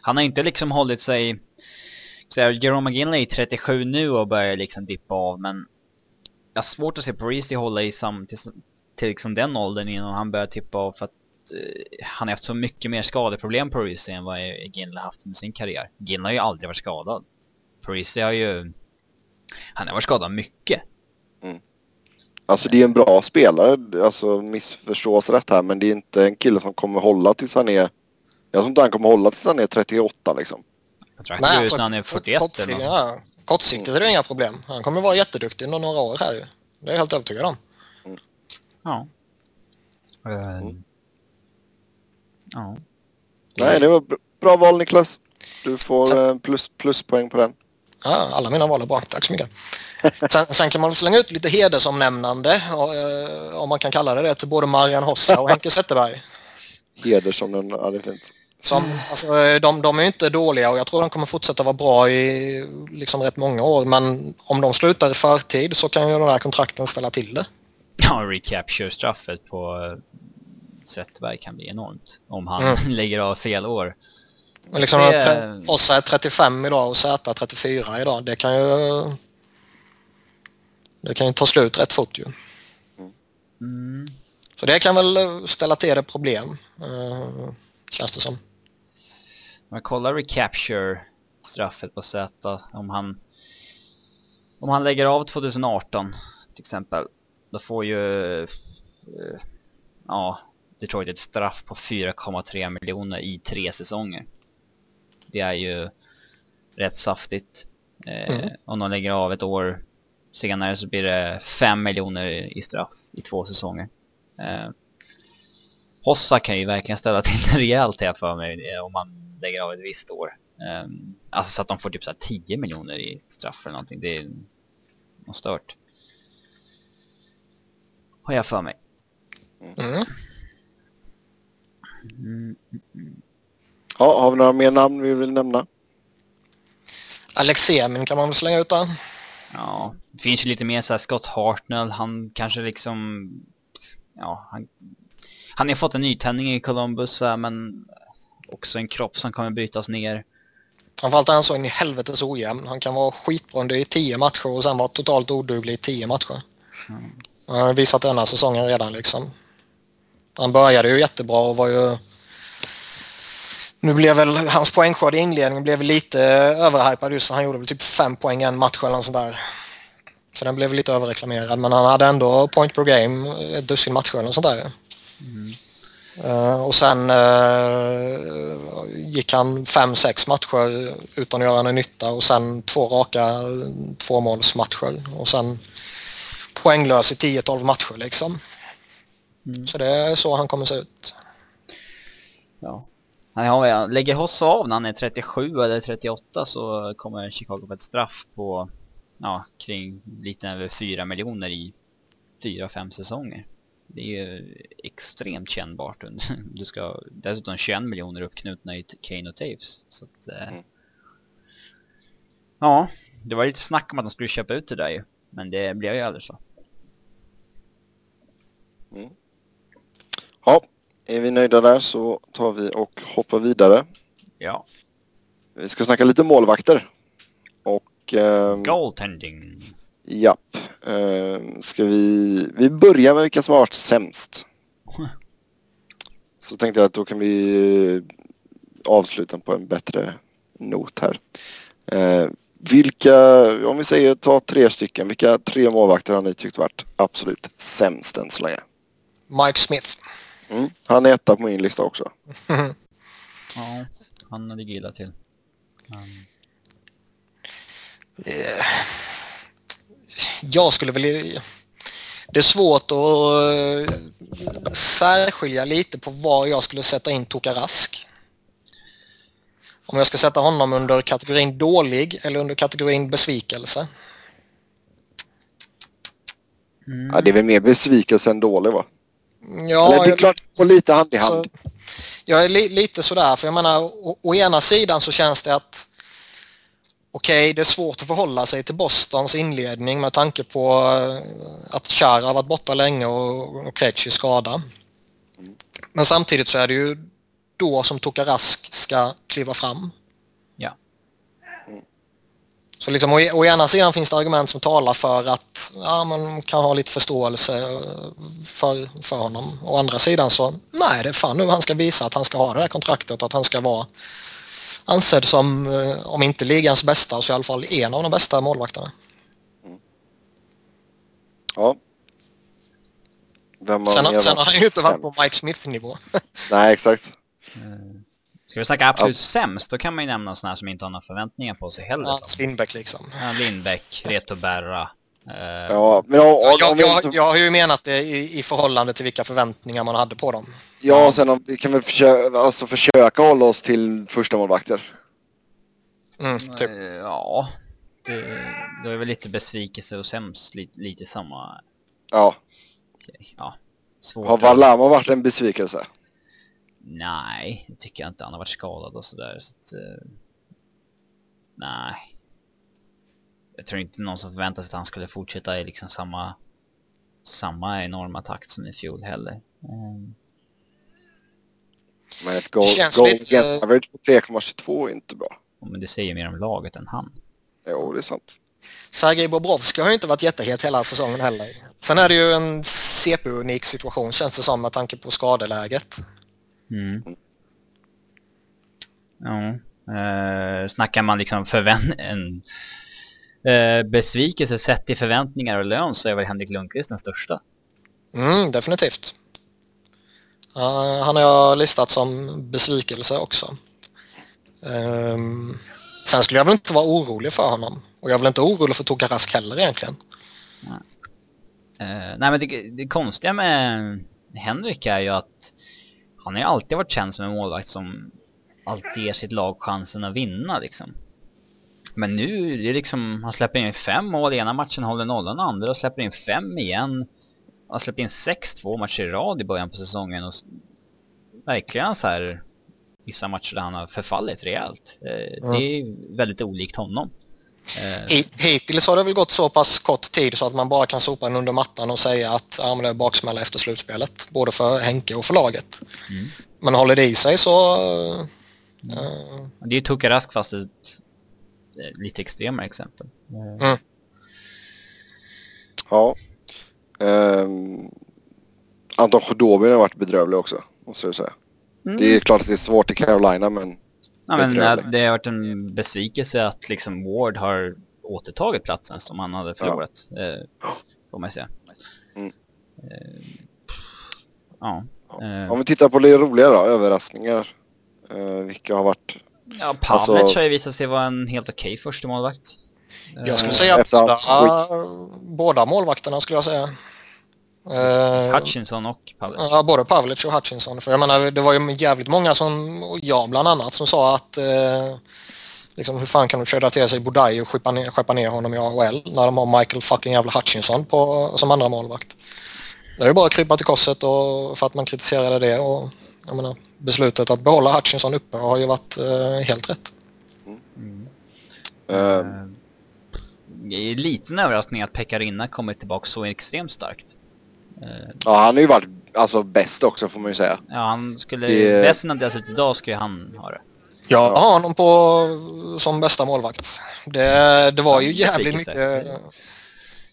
han har inte liksom hållit sig... Så Jerome McGinley är 37 nu och börjar liksom dippa av men... Jag har svårt att se Parisi hålla i sam till, till liksom den åldern innan han börjar tippa av för att han har haft så mycket mer skadeproblem på Parisi än vad Ginla haft under sin karriär. Ginla har ju aldrig varit skadad. Parisi har ju... Han har varit skadad mycket. Mm. Alltså det är en bra spelare, alltså missförstås rätt här, men det är inte en kille som kommer hålla tills han är... Jag tror inte han kommer hålla tills han är 38 liksom. Kontraktet Nej, alltså, han är 41 kortsikt, eller ja, Kortsiktigt är det inga problem. Han kommer vara jätteduktig under några år här Det är jag helt övertygad om. Mm. Ja. Mm. Ja. Nej, det var bra val Niklas. Du får sen, eh, plus, pluspoäng på den. Ja, alla mina val är bra. Tack så mycket. Sen, sen kan man slänga ut lite hedersomnämnande, eh, om man kan kalla det det, till både Marian Hossa och Henke Zetterberg. Hedersomnämnande, ja det är fint. Som, alltså, eh, de, de är inte dåliga och jag tror de kommer fortsätta vara bra i liksom rätt många år. Men om de slutar i förtid så kan ju de här kontrakten ställa till det. Ja, recapture-straffet på Zetterberg kan bli enormt om han mm. lägger av fel år. Men liksom det... Ossa är 35 idag och Z 34 idag. Det kan ju det kan ju ta slut rätt fort ju. Mm. Så det kan väl ställa till det problem, uh, känns det som. Om man kollar recapture straffet på Z, om han om han lägger av 2018 till exempel, då får ju uh, ja, Detroit ett straff på 4,3 miljoner i tre säsonger. Det är ju rätt saftigt. Eh, mm. Om de lägger av ett år senare så blir det 5 miljoner i straff i två säsonger. Eh, Hossa kan ju verkligen ställa till det rejält här för mig eh, om man lägger av ett visst år. Eh, alltså så att de får typ så 10 miljoner i straff eller någonting. Det är något stört. Har jag för mig. Mm. Mm, Ja, har vi några mer namn vi vill nämna? Alex Semin kan man väl slänga ut där. Ja, det finns ju lite mer såhär Scott Hartnell, han kanske liksom... Ja, han... Han har fått en nytändning i Columbus men också en kropp som kommer brytas ner. Framförallt är han så in i helvetes ojämn. Han kan vara skitbra i tio matcher och sen vara totalt oduglig i tio matcher. Mm. Han har visat denna säsongen redan liksom. Han började ju jättebra och var ju... Nu blev väl hans poängskörd i inledningen blev lite överhypad just för han gjorde väl typ fem poäng en match eller något sånt där. Så den blev lite överreklamerad men han hade ändå point per game ett dussin matcher eller något sånt där. Mm. Uh, och sen uh, gick han fem sex matcher utan att göra någon nytta och sen två raka tvåmålsmatcher och sen poänglös i 10-12 matcher liksom. Mm. Så det är så han kommer se ut. Ja. Han lägger Hoss av när han är 37 eller 38 så kommer Chicago få ett straff på ja, kring lite över 4 miljoner i 4-5 säsonger. Det är ju extremt kännbart. Du ska dessutom 21 miljoner uppknutna i Kane och Taves. Så att, eh, mm. Ja, det var lite snack om att de skulle köpa ut det där ju. Men det blev ju aldrig så. Mm. Ja, är vi nöjda där så tar vi och hoppar vidare. Ja. Vi ska snacka lite målvakter. Och... Eh, Goaltending. Japp. Eh, ska vi... Vi börjar med vilka som har varit sämst. Så tänkte jag att då kan vi avsluta på en bättre not här. Eh, vilka, om vi säger ta tre stycken, vilka tre målvakter har ni tyckt varit absolut sämst än så länge? Mike Smith. Mm, han är etta på min lista också. ja, han ligger illa till. Um... Yeah. Jag skulle väl... Det är svårt att uh, särskilja lite på var jag skulle sätta in Toka Rask. Om jag ska sätta honom under kategorin dålig eller under kategorin besvikelse. Mm. Ja, det är väl mer besvikelse än dålig va? Ja, Eller det är klart, och lite hand i hand. Så, jag är li, lite sådär, för jag menar, å, å, ena sidan så känns det att okej, okay, det är svårt att förhålla sig till Bostons inledning med tanke på eh, att Chara har varit borta länge och, och Krejci skada. Men samtidigt så är det ju då som Tokarask ska kliva fram. Så liksom, å, å ena sidan finns det argument som talar för att ja, man kan ha lite förståelse eh, för, för honom. Å andra sidan så, nej det är fan nu han ska visa att han ska ha det här kontraktet och att han ska vara ansedd som, eh, om inte ligans bästa, så i alla fall en av de bästa målvakterna. Mm. Ja. sen, sen har han ju inte varit på Mike Smith-nivå. nej, exakt. Mm. Ska vi snacka absolut ja. sämst, då kan man ju nämna sådana här som inte har några förväntningar på sig heller. Ja, Lindbäck liksom. Ja, Lindbäck, Reto Berra. Eh... Ja, men om, om, jag, jag, jag, har ju menat det i, i förhållande till vilka förväntningar man hade på dem. Ja, sen om, vi kan väl försöka, alltså försöka hålla oss till första målvakter. Mm, typ. Eh, ja, det, det är väl lite besvikelse och sämst, lite, lite samma... Ja. Okej, ja. Svårt har Valama varit en besvikelse? Nej, det tycker jag inte. Han har varit skadad och sådär. Så att, uh, nej. Jag tror inte någon som förväntar sig att han skulle fortsätta i liksom samma, samma enorma takt som i fjol heller. Um. Men ett goal, goal lite... average på 3,22 är inte bra. men det säger mer om laget än han. Jo, det är sant. Sergej Bobrovski har ju inte varit jättehet hela säsongen heller. Sen är det ju en CP-unik situation känns det som med tanke på skadeläget. Mm. Ja. Eh, snackar man liksom förvänt en eh, besvikelse sett i förväntningar och lön så är väl Henrik Lundqvist den största. Mm, definitivt. Uh, han har jag listat som besvikelse också. Um, sen skulle jag väl inte vara orolig för honom. Och jag är väl inte orolig för Toka Rask heller egentligen. Nej, uh, nej men det, det konstiga med Henrik är ju att han har ju alltid varit känd som en målvakt som alltid ger sitt lag chansen att vinna liksom. Men nu är det liksom, han släpper in fem mål ena matchen, håller nollan andra och släpper in fem igen. Han släpper in sex två matcher i rad i början på säsongen och verkligen så här vissa matcher där han har förfallit rejält. Mm. Det är väldigt olikt honom. Eh. Hittills har det väl gått så pass kort tid så att man bara kan sopa den under mattan och säga att ja, men det är baksmälla efter slutspelet. Både för Henke och för laget. Mm. Men håller det i sig så, Eh, Det är ju Tuka Rask fast ett eh, lite extremare exempel. Mm. Ja. Ehm, Anton Khudobin har varit bedrövlig också, måste jag säga. Mm. Det är klart att det är svårt i Carolina, men Ja, men det har varit en besvikelse att liksom Ward har återtagit platsen som han hade förlorat. Eh, får man ju säga. Mm. Eh, ja. Eh, om vi tittar på det roliga då, överraskningar. Eh, vilka har varit... ja, Pavlic alltså- har ju visat sig vara en helt okej första målvakt. Jag skulle säga hans båda målvakterna skulle jag säga. Eh, Hutchinson och Pavlic. Ja, både Pavlic och Hutchinson. För jag menar, det var ju jävligt många som, och jag bland annat, som sa att eh, liksom, hur fan kan de köra till sig Bodaj och skeppa ner, skeppa ner honom i AHL när de har Michael fucking jävla Hutchinson på, som andra målvakt. Det är ju bara att krypa till korset och, för att man kritiserade det och jag menar, beslutet att behålla Hutchinson uppe har ju varit eh, helt rätt. Eh, Eh, Det är en liten överraskning att Pekarina kommer tillbaka så extremt starkt. Ja, han har ju varit alltså, bäst också får man ju säga. Ja, han skulle... Det- Bäst innan deras ut idag ska ju han ha det. Jag Ja. har honom på som bästa målvakt. Det, det var ju Ja, jävligt mycket...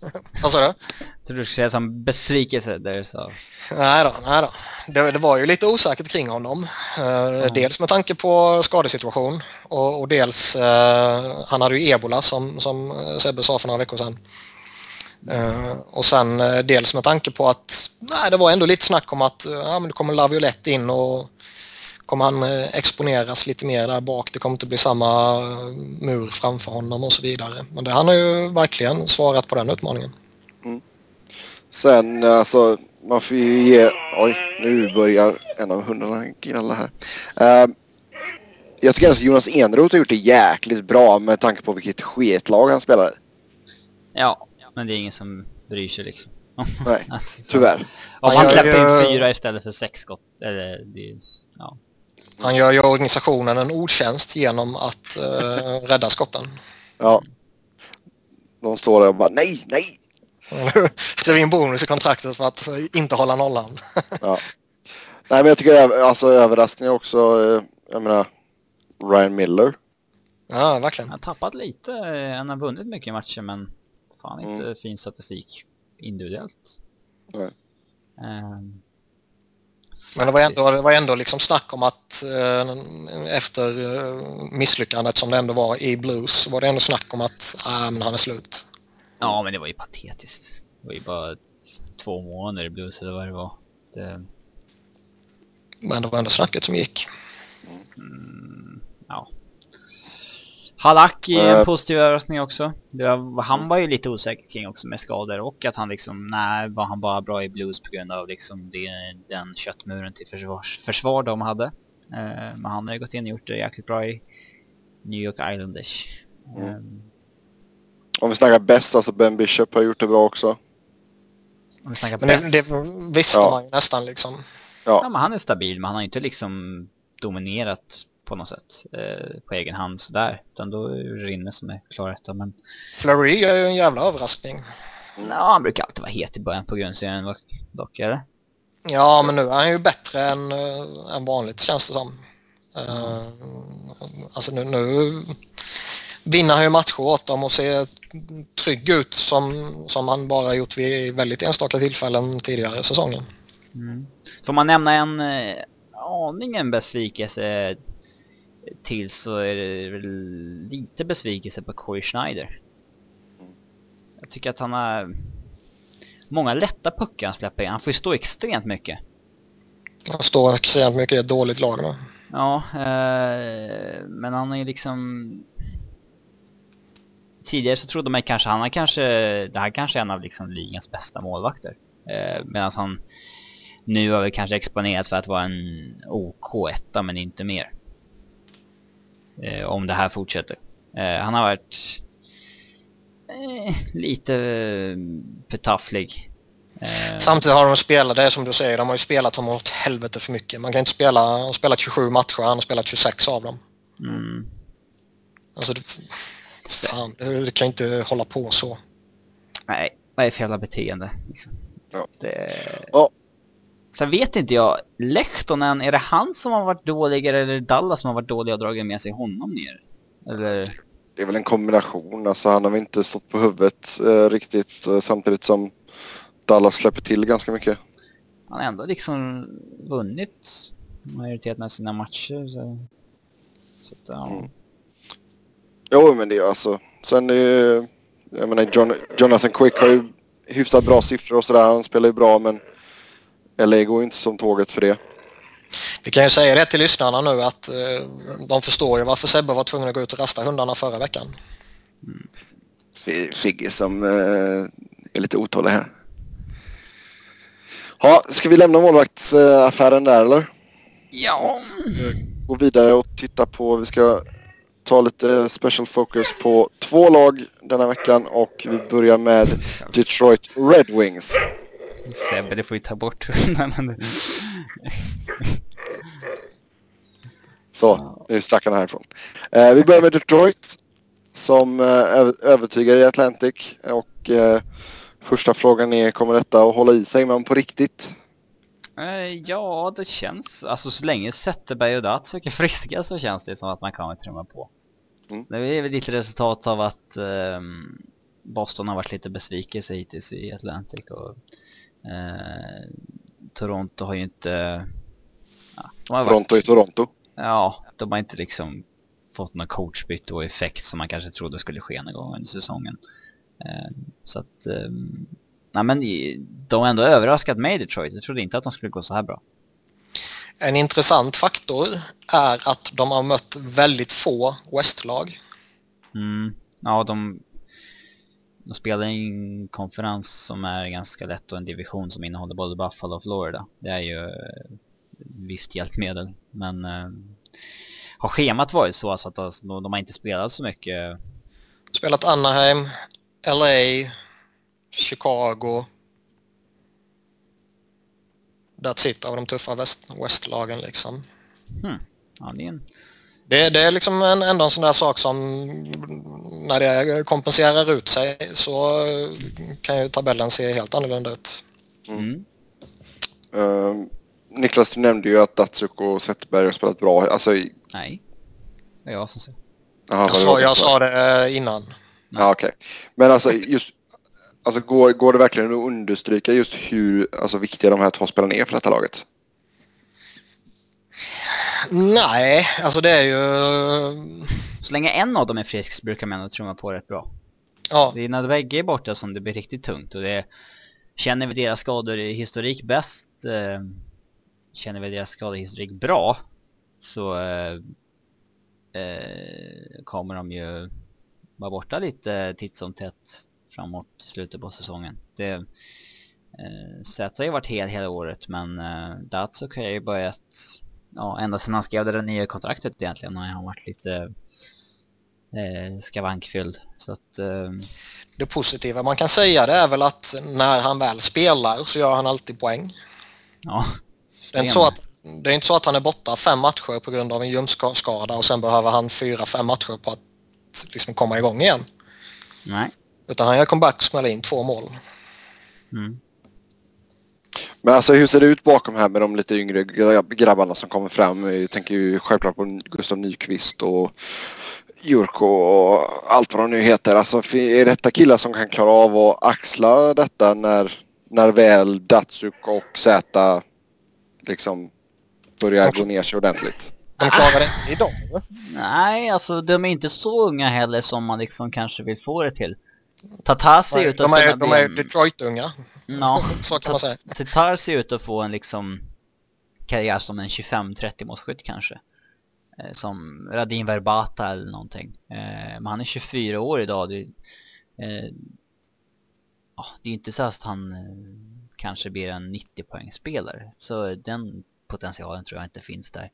Vad sa du? Jag tror du skulle säga som besvikelse där så. Nej då, nej då. Det, det var ju lite osäkert kring honom. Eh, Dels med tanke på skadesituation och, och dels eh, han hade ju ebola som, som Sebbe sa för några veckor sedan. Eh, och sen eh, dels med tanke på att nej, det var ändå lite snack om att eh, ja, men det kommer Laviolette in och kommer han exponeras lite mer där bak. Det kommer inte bli samma mur framför honom och så vidare. Men det, han har ju verkligen svarat på den utmaningen. Sen alltså, man får ju ge... Oj, nu börjar en av hundarna gnälla här. Eh, jag tycker att Jonas Enroth har gjort det jäkligt bra med tanke på vilket sketlag han spelar i. Ja, men det är ingen som bryr sig liksom. Nej, Alltså, så- tyvärr. Om Han gör släpper in fyra istället för sex skott, eller det, ja. Han gör ju organisationen en otjänst genom att eh, rädda skotten. Ja. De står där och bara nej, nej. Skrev in bonus i kontraktet för att inte hålla nollan. Ja. Nej men jag tycker alltså överraskningar också. eh, Jag menar Ryan Miller. ja, verkligen. Han har tappat lite, eh, han har vunnit mycket matcher men fan inte Mm. fin statistik individuellt. Nej. Ehm, Men det var ändå, det var ändå liksom snack om att eh, efter eh, misslyckandet som det ändå var i Blues var det ändå snack om att ah, men han är slut. ja men det var ju patetiskt. Det var ju bara två månader i blues eller vad det var. Det, Men det var ändå snacket som gick. ja. Halak är en Eh. positiv överraskning också. Det var, han var ju lite osäker kring också med skador och att han liksom, nej, var han bara bra i blues på grund av liksom det, den köttmuren till försvars, försvar de hade. Eh, men han har ju gått in och gjort det jäkligt bra i New York Islanders. Mm. Ehm, Om vi snackar bäst, alltså Ben Bishop har gjort det bra också. om vi snackar Men det, det visste Ja. man ju nästan liksom. Ja men han är stabil men han har ju inte liksom dominerat på något sätt eh, på egen hand sådär. Utan då är det Rinne som är klar etta men Fleury är ju en jävla överraskning. ja, han brukar alltid vara het i början på grundserien dock- eller? Ja, men nu är han ju bättre än, uh, än vanligt känns det som. Uh, alltså nu, nu vinner han ju matcher åt dem och ser trygg ut som, som han bara gjort vid väldigt enstaka tillfällen tidigare i säsongen. Mm. Får man nämna en eh, aningen besvikelse till så är det väl lite besvikelse på Corey Schneider. Jag tycker att han har många lätta puckar han släpper in. Han får ju stå extremt mycket. Han står extremt mycket i ett dåligt lag nu. Ja, eh, men han är ju liksom... Tidigare så trodde man kanske, han är kanske, det här kanske är en av liksom ligans bästa målvakter. Eh, Medan han nu har väl kanske exponerats för att vara en OK etta men inte mer. Eh, om det här fortsätter. Eh, han har varit eh, lite eh, för tafflig. Eh, Samtidigt har de spelat, det som du säger, de har ju spelat honom åt helvete för mycket. Man kan inte spela, han har spelat 27 matcher, han har spelat 26 av dem. mm. Alltså, det, fan, det kan inte hålla på så. Nej, vad är det för jävla beteende? Liksom? Ja. Det... Sen vet inte jag, Lehtonen, är det han som har varit dåligare eller Dallas som har varit dåliga och dragit med sig honom ner? Eller? Det är väl en kombination. Alltså han har väl inte stått på huvudet eh, riktigt eh, samtidigt som Dallas släpper till ganska mycket. Han har ändå liksom vunnit majoriteten av sina matcher. Så, så att, ja. Mm. Jo men det är alltså. Sen är ju, jag menar John, Jonathan Quick har ju hyfsat bra siffror och sådär. Han spelar ju bra men LA går inte som tåget för det. Vi kan ju säga det till lyssnarna nu att eh, de förstår ju varför Sebbe var tvungen att gå ut och rasta hundarna förra veckan. Mm. Figge som eh, är lite otålig här. Ja, ska vi lämna målvaktsaffären där eller? Ja. Gå vidare och titta på, vi ska ta lite special focus på två lag denna veckan och vi börjar med Detroit Red Wings. Sebbe, det får ju ta bort Så, nu stack han härifrån. Eh, vi börjar med Detroit som eh, övertygar i Atlantic och eh, första frågan är kommer detta att hålla i sig men på riktigt? Eh, ja, det känns, alltså så länge Zetterberg och Datsuk är friska så känns det som att man kan trumma på. Mm. Det är väl lite resultat av att um, Boston har varit lite besvikelse hittills i Atlantic och uh, Toronto har ju inte... Ja, Toronto varit, i Toronto? Ja, de har inte liksom fått någon coachbyte och effekt som man kanske trodde skulle ske någon gång under säsongen. Uh, så att... Um, nej men de har ändå överraskat mig Detroit. Jag trodde inte att de skulle gå så här bra. En intressant faktor är att de har mött väldigt få Westlag. Mm. Ja, de, de spelar i en konferens som är ganska lätt och en division som innehåller både Buffalo och Florida. Det är ju eh, visst hjälpmedel, men eh, har schemat varit så att de, de har inte spelat så mycket? Spelat Anaheim, LA, Chicago. That's it av de tuffa väst, Westlagen liksom. Hmm. Ja, det, är en... det, det är liksom en, ändå en sån där sak som när det kompenserar ut sig så kan ju tabellen se helt annorlunda ut. Mm. Uh, Niklas, du nämnde ju att Datsuk och Zetterberg har spelat bra. Alltså, i... Nej, det är jag som säger. Aha, jag, sa, jag sa det eh, innan. Ja, okej. Okay. Men alltså just Alltså går, går det verkligen att understryka just hur alltså, viktiga de här två spelarna är för detta laget? Nej, alltså det är ju... Så länge en av dem är frisk så brukar man ändå trumma på rätt bra. Ja. Det är när bägge är borta som det blir riktigt tungt och det känner vi deras skador i historik bäst eh, känner vi deras skadehistorik bra så eh, eh, kommer de ju vara borta lite titt som tätt framåt slutet på säsongen. Det, eh, Zäta har ju varit hel hela året men eh, Datsuk har ju börjat, ja ända sedan han skrev det nya kontraktet egentligen har han varit lite eh, skavankfylld. Så att, eh, det positiva man kan säga det är väl att när han väl spelar så gör han alltid poäng. Ja. Det är, inte så att, det är inte så att han är borta fem matcher på grund av en ljumskskada och sen behöver han fyra, fem matcher på att liksom komma igång igen. Nej. Utan han gör comeback och smäller in två mål. Mm. Men alltså hur ser det ut bakom här med de lite yngre grabbarna som kommer fram? Jag tänker ju självklart på Gustav Nyqvist och Jurko och allt vad de nu heter. Alltså är detta killar som kan klara av att axla detta när, när väl Datsuk och Z liksom börjar gå ner sig ordentligt? De klarar det idag? Nej, alltså de är inte så unga heller som man liksom kanske vill få det till. Ser ut att de är, de är Detroit-unga. Ja, så kan man säga. Tatar ser ut att få en liksom karriär som en 25-30 målskytt kanske. Eh, som Radin Verbata eller någonting. Eh, men han är 24 år idag. Det, eh, oh, det är inte så att han kanske blir en 90 poängspelare. Så den potentialen tror jag inte finns där.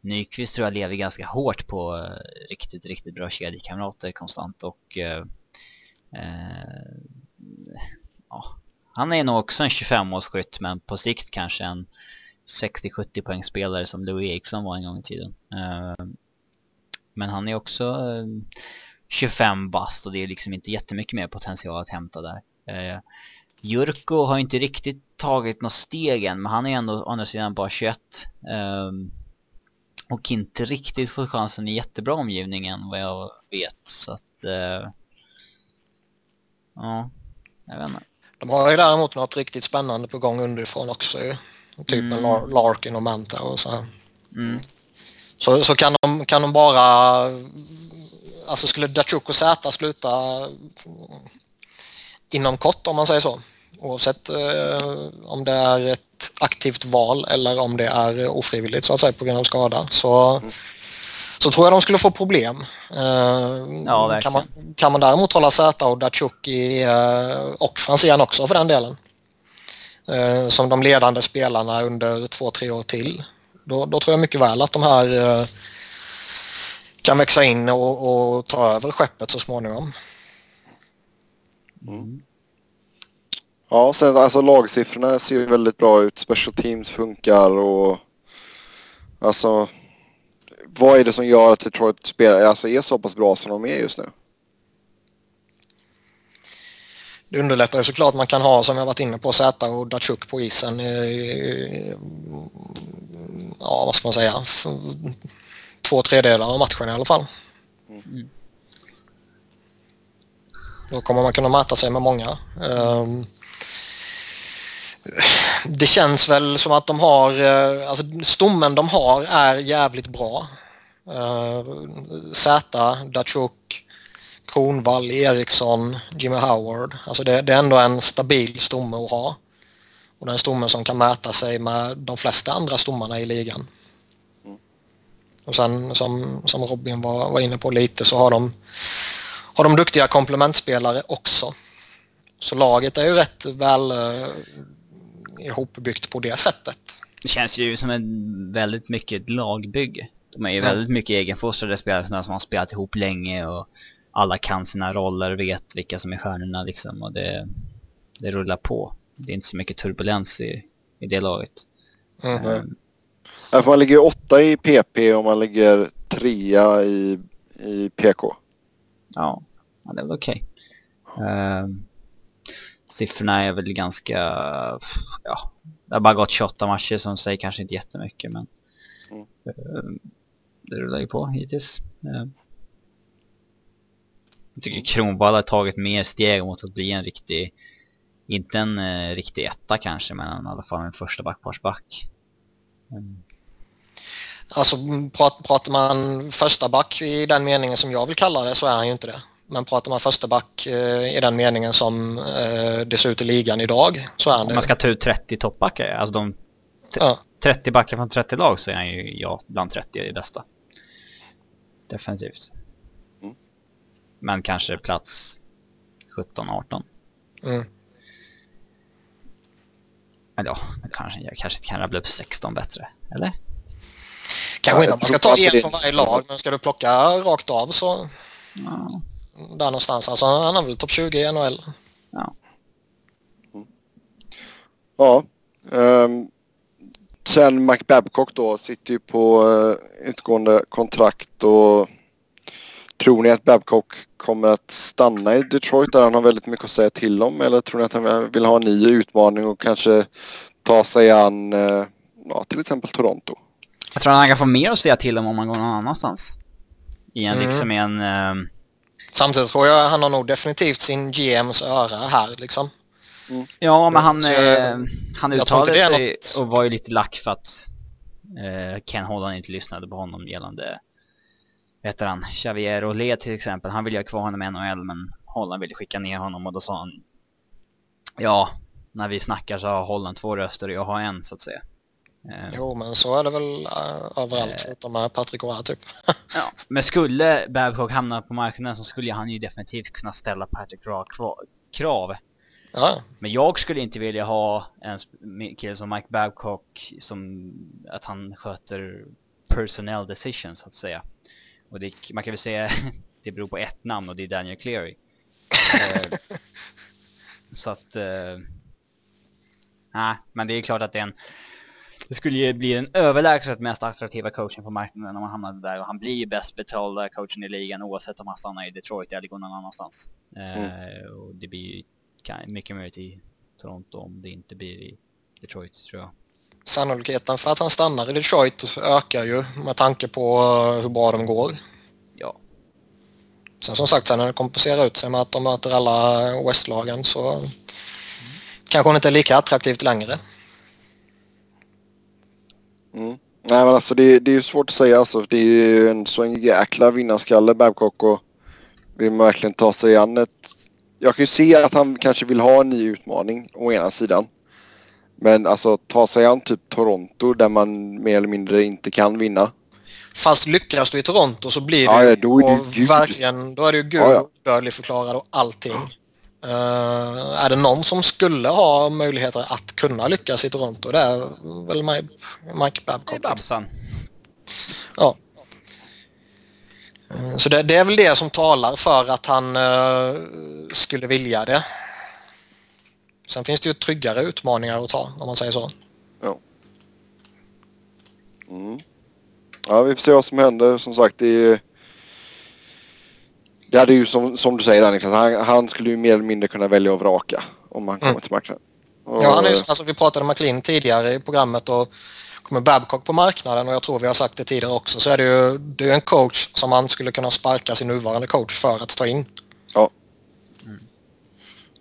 Nyqvist tror jag lever ganska hårt på riktigt, riktigt bra kedjekamrater konstant och eh, ja, han är nog också en 25-årsskytt men på sikt kanske en 60-70 poängspelare som Louis Eriksson var en gång i tiden. Eh, men han är också eh, 25 bast och det är liksom inte jättemycket mer potential att hämta där. Eh, Jurko har inte riktigt tagit något steg än, men han är ändå å andra sidan bara 21. Och inte riktigt fått chansen i jättebra omgivningen vad jag vet. Så att... Ja, jag vet inte. De har ju däremot något riktigt spännande på gång underifrån också ju. Typ mm. en Larkin och Manta och så här. Mm. Så, så kan, de, kan de bara... Alltså skulle Datsjuk och Zäta sluta inom kort om man säger så. Oavsett eh, om det är ett aktivt val eller om det är ofrivilligt så att säga på grund av skada. Så, mm. Så tror jag de skulle få problem. Eh, ja, kan, man, kan man däremot hålla Zäta och Datsjuk i, eh, och Franzén också för den delen eh, som de ledande spelarna under två, tre år till. Då, då tror jag mycket väl att de här kan växa in och, och, ta över skeppet så småningom. Mm. Ja, sen alltså lagsiffrorna ser ju väldigt bra ut. Special teams funkar och alltså vad är det som gör att Detroit spelar, alltså är så pass bra som de är just nu? Det underlättar ju såklart man kan ha, som jag varit inne på, Zäta och Datsjuk på isen. Ja, vad ska man säga? Två tredjedelar av matchen i alla fall. Mm. Då kommer man kunna mäta sig med många. Um, det känns väl som att de har, eh, alltså stommen de har är jävligt bra. Eh, uh, Zäta, Datsjuk, Kronvall, Eriksson, Jimmy Howard. Alltså det, det, är ändå en stabil stomme att ha. Och det är en stomme som kan mäta sig med de flesta andra stommarna i ligan. Och sen som, som Robin var, var inne på lite så har de, har de duktiga komplementspelare också. Så laget är ju rätt väl uh, ihopbyggt på det sättet. Det känns ju som ett väldigt mycket lagbygge. De är ju väldigt mycket egenfostrade spelare som har spelat ihop länge och alla kan sina roller, vet vilka som är stjärnorna liksom och det, det rullar på. Det är inte så mycket turbulens i, i det laget. Mm. Um, ja, man ligger åtta i PP och man ligger trea i, i PK. Ja, ja det är väl okej. Okay. Um, siffrorna är väl ganska, ja, det har bara gått 28 matcher som säger kanske inte jättemycket men mm. um, det rullar ju på hittills. Um, jag tycker Kronwall har tagit mer steg mot att bli en riktig, inte en eh, riktig etta kanske, men i alla fall en första backparsback. Mm. Alltså pratar man första back i den meningen som jag vill kalla det så är han ju inte det. Men pratar man första back eh, i den meningen som eh, det ser ut i ligan idag så är han det. Om man ska ta ut 30 toppbackar, alltså de ja. 30 backar från 30 lag så är han ju ja, bland 30 i bästa. Definitivt. Men kanske plats 17-18. Mm. Ja, kanske, jag kanske kan rabbla upp 16 bättre. Eller? Kanske inte om man ska ta en från varje lag, men ska du plocka rakt av så... Ja. Där någonstans. Alltså han är väl topp 20 i NHL. Ja. Mm. Ja. Um, sen Mike Babcock då sitter ju på uh, utgående kontrakt och Tror ni att Babcock kommer att stanna i Detroit där han har väldigt mycket att säga till om? Eller tror ni att han vill ha en ny utmaning och kanske ta sig an eh, ja, till exempel Toronto? Jag tror han kan få mer att säga till om om han går någon annanstans. I en, mm. liksom i en... Uh... Samtidigt tror jag han har nog definitivt sin GMs öra här liksom. Mm. Ja, men han, eh, han uttalade sig något... och var ju lite lack för att eh, Ken Holland inte lyssnade på honom gällande heter han, Xavier Olé till exempel, han vill ju ha kvar honom i NHL men Holland ville skicka ner honom och då sa han Ja, när vi snackar så har Holland två röster och jag har en så att säga. Eh, jo, men så är det väl uh, överallt eh, förutom med Patrick Roy typ. ja, men skulle Babcock hamna på marknaden så skulle han ju definitivt kunna ställa Patrick Roy krav. Ja. Men jag skulle inte vilja ha en kille som Mike Babcock som att han sköter personnel decisions så att säga. Och det, man kan väl säga det beror på ett namn och det är Daniel Cleary. eh, så att... Eh, nej, men det är klart att det är en... Det skulle ju bli den överlägset mest attraktiva coachen på marknaden om han hamnade där och han blir ju bäst betalda coachen i ligan oavsett om han stannar i Detroit eller går någon annans. Eh, mm. och det blir ju mycket möjligt i Toronto om det inte blir i Detroit tror jag. Sannolikheten för att han stannar i Detroit ökar ju med tanke på eh, hur bra de går. Ja. Sen som sagt, sen när det kompenserar ut sig med att de möter alla Westlagen så mm. kanske hon inte är lika attraktivt längre. Mm. Nej men alltså det, det är ju svårt att säga alltså. Det är ju en sån jäkla vinnarskalle Babcock och vill man verkligen ta sig an ett... Jag kan ju se att han kanske vill ha en ny utmaning å ena sidan. Men alltså ta sig an typ Toronto där man mer eller mindre inte kan vinna. Fast lyckas du i Toronto så blir ja, du då är du verkligen, då är du gud ja, ja. förklarad och allting. Uh, är det någon som skulle ha möjligheter att kunna lyckas i Toronto det är väl Mike Babcock. Babsan. Ja. Så det, det, är väl det som talar för att han uh, skulle vilja det. Sen finns det ju tryggare utmaningar att ta om man säger så. Ja. Mm. Ja, vi får se vad som händer. Som sagt, det är... Det hade ju som, som du säger Niklas, han, han skulle ju mer eller mindre kunna välja och vraka om han kommer mm. till marknaden. Och, ja, han är, alltså, vi pratade om McLean tidigare i programmet och med Babcock på marknaden och jag tror vi har sagt det tidigare också så är det ju det är en coach som man skulle kunna sparka sin nuvarande coach för att ta in. Ja. Mm.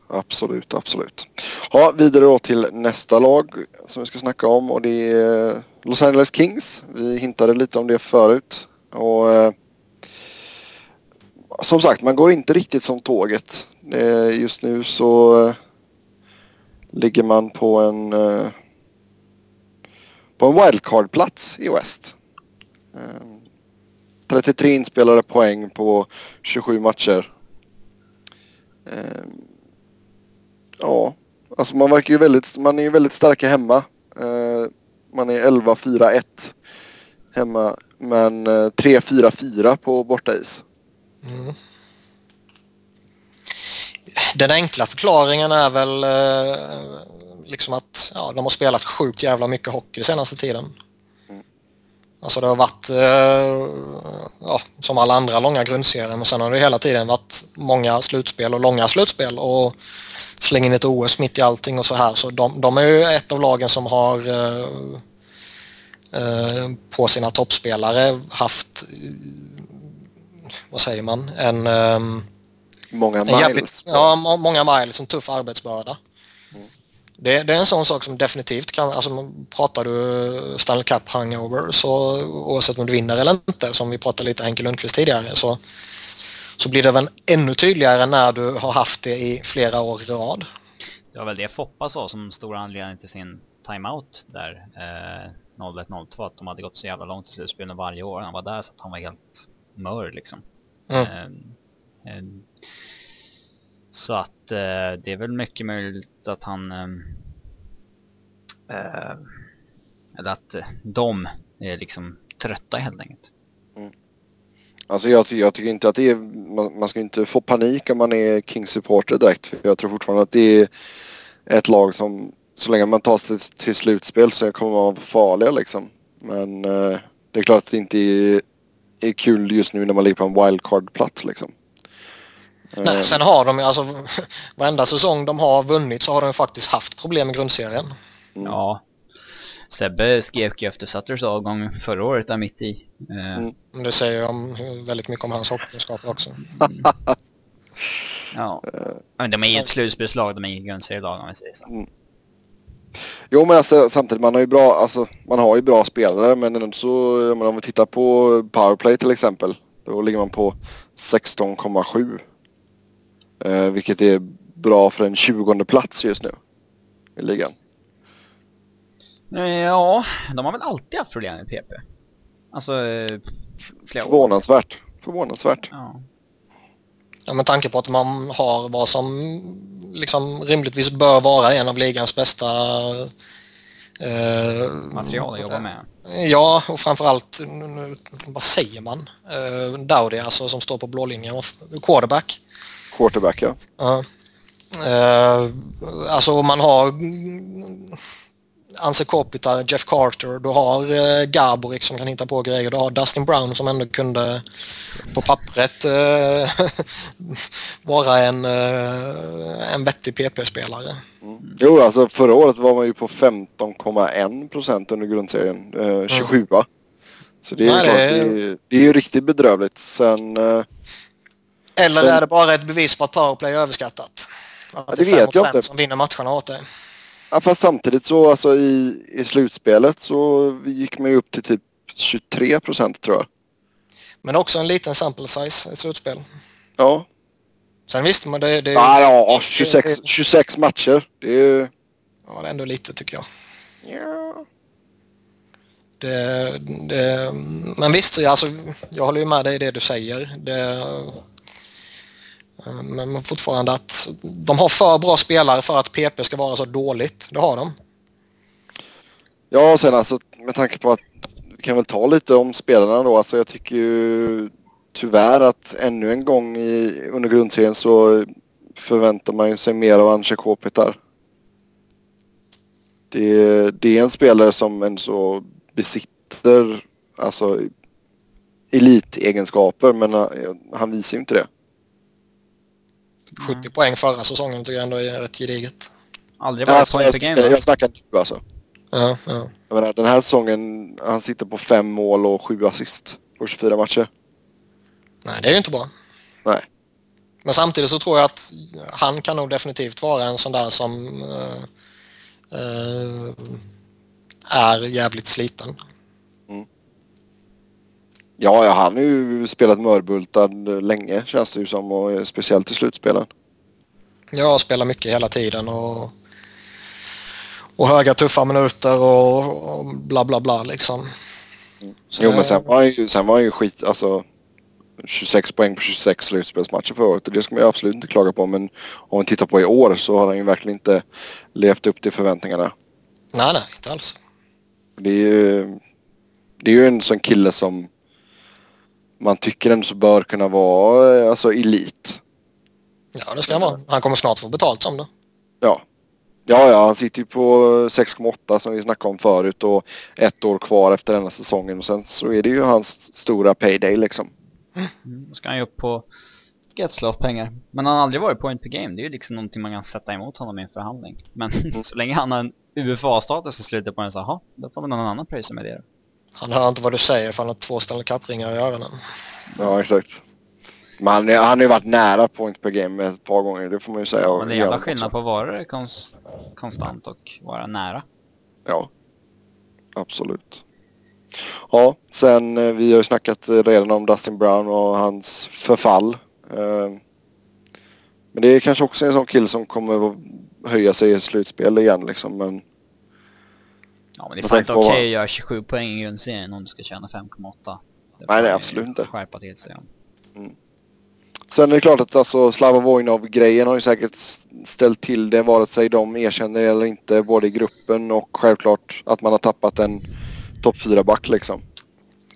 Absolut, absolut. Ja, vidare då till nästa lag som vi ska snacka om och det är eh, Los Angeles Kings. Vi hintade lite om det förut. Och eh, som sagt, man går inte riktigt som tåget. Eh, just nu så eh, ligger man på en eh, på en wildcard-plats i West. Eh, 33 inspelade poäng på 27 matcher. Eh, ja, alltså man verkar ju väldigt, man är ju väldigt starka hemma. Eh, man är 11-4-1 hemma men 3-4-4 på bortais. Mm. Den enkla förklaringen är väl liksom att ja, de har spelat sjukt jävla mycket hockey senaste tiden. Mm. Alltså det har varit eh, ja, som alla andra långa grundserier men sen har det hela tiden varit många slutspel och långa slutspel och släng in ett OS mitt i allting och så här. Så de, de är ju ett av lagen som har eh, eh på sina toppspelare haft vad säger man, en... Um, många miles. Jävligt, ja, många miles, en tuff arbetsbörda. Det, det, är en sån sak som definitivt kan, alltså pratar du Stanley Cup hangover så oavsett om du vinner eller inte, som vi pratade lite Henke Lundqvist tidigare, så, så blir det väl ännu tydligare när du har haft det i flera år i rad. Det var väl det Foppa sa som stor anledning till sin timeout där eh, 01-02, att de hade gått så jävla långt i slutspelen varje år. Han var där så att han var helt mör liksom. Mm. Eh, så att eh, det är väl mycket möjligt att han... Ehm, eh, eller att eh, de är liksom trötta helt enkelt. Mm. Alltså jag, jag, tycker inte att det är, man, man ska inte få panik om man är King-supporter direkt. För jag tror fortfarande att det är ett lag som så länge man tar sig till, till slutspel så kommer man vara farliga liksom. Men eh, det är klart att det inte är är kul just nu när man ligger på en wildcard-plats liksom. Nej, eh. sen har de alltså varenda säsong de har vunnit så har de faktiskt haft problem med grundserien. Mm. Ja. Sebbe skrek ju efter Sutters avgång förra året där mitt i. Eh. Mm. Det säger om väldigt mycket om hans hockeykunskaper också. Mm. ja. Men de är ett slutspelslag, de är inget grundserielag om vi säger så. Mm. Jo men alltså samtidigt man har ju bra, alltså man har ju bra spelare men så, men om vi tittar på powerplay till exempel. Då ligger man på 16,7. Eh, vilket är bra för en 20 plats just nu i ligan. Eh, ja, de har väl alltid haft problem med PP. Alltså, flera Förvånansvärt. År. Förvånansvärt. Ja. ja, med tanke på att man har vad som liksom rimligtvis bör vara en av ligans bästa eh, material att jobba med. Ja, och framförallt, vad säger man? Eh, Dowdy alltså som står på blå linjen, quarterback. Quarterback ja. ja. Eh, alltså man har Anse Kopitar, Jeff Carter, du har eh, Gaborik som kan hitta på grejer, du har Dustin Brown som ändå kunde på pappret eh, vara en, eh, en vettig PP-spelare. Mm. Jo, alltså förra året var man ju på 15,1 procent under grundserien. Eh, 27 mm. Så det är, Nej, klart, det, är... Det, är, det är ju riktigt bedrövligt. Sen... Eller sen... är det bara ett bevis på att powerplay är överskattat? Att ja, det, det är vet jag inte. som vinner matcherna åt dig. Ja, fast samtidigt så alltså i, i slutspelet så gick man ju upp till typ 23 procent tror jag. Men också en liten sample size i slutspel. Ja. Sen visste man det... det ah, ja, 26, 26 matcher. Det är ju... Ja, det är ändå lite tycker jag. Ja. Det, det, men visst, alltså, jag håller ju med dig i det du säger. Det, Eh, men fortfarande att de har för bra spelare för att PP ska vara så dåligt. Det har de. Ja, och sen alltså med tanke på att vi kan väl ta lite om spelarna då. Alltså jag tycker ju tyvärr att ännu en gång i, under grundserien så förväntar man ju sig mer av Anche Kopitar. Det, det är en spelare som ändå besitter alltså elitegenskaper men eh, han visar ju inte det. 70 poäng förra säsongen tycker jag ändå är rätt gediget. Aldrig varit alltså, per game Jag, jag snackar nu alltså. Ja, ja. Jag menar, den här säsongen, han sitter på fem mål och sju assist på 24 matcher. Nej, det är ju inte bra. Nej. Men samtidigt så tror jag att han kan nog definitivt vara en sån där som uh, uh, är jävligt sliten. Ja, ja, han har ju spelat mörbultad länge känns det ju som och speciellt i slutspelen. Ja, spelar mycket hela tiden och, och höga tuffa minuter och, och bla bla bla liksom. Mm. jo, men sen var han ju, sen var han ju skit, alltså 26 poäng på 26 slutspelsmatcher förra året och det ska man ju absolut inte klaga på men om man tittar på i år så har han ju verkligen inte levt upp till förväntningarna. Nej, nej, inte alls. Det är ju, det är ju en sån kille som man tycker ändå så bör kunna vara alltså elit. Ja, det ska han vara. Han kommer snart få betalt som det. Ja. Ja, ja, han sitter ju på 6,8 som vi snackade om förut och ett år kvar efter denna säsongen och sen så är det ju hans stora payday liksom. Mm. Då ska han ju upp på Getzloff-pengar. Men han har aldrig varit point per game. Det är ju liksom någonting man kan sätta emot honom i en förhandling. Men mm. så länge han har en UFA-status i slutet på den så, jaha, då får väl någon annan pröjsa med det Han hör inte vad du säger för han har två Stanley Cup-ringar i öronen. Ja, exakt. Men han, han har ju varit nära point per game ett par gånger, det får man ju säga. Men det är jävla skillnad på att vara konst, konstant och vara nära. Ja, absolut. Ja, sen eh, vi har ju snackat redan om Dustin Brown och hans förfall. Eh, men det är kanske också en sån kille som kommer att höja sig i slutspel igen liksom. Men Ja men det är fan inte okej okay att göra 27 poäng i grundserien om du ska tjäna 5,8. Nej nej absolut inte. Skärpa till sig om. Mm. Sen är det klart att alltså Slava Vojnov-grejen har ju säkert ställt till det vare sig de erkänner eller inte både i gruppen och självklart att man har tappat en topp 4-back liksom.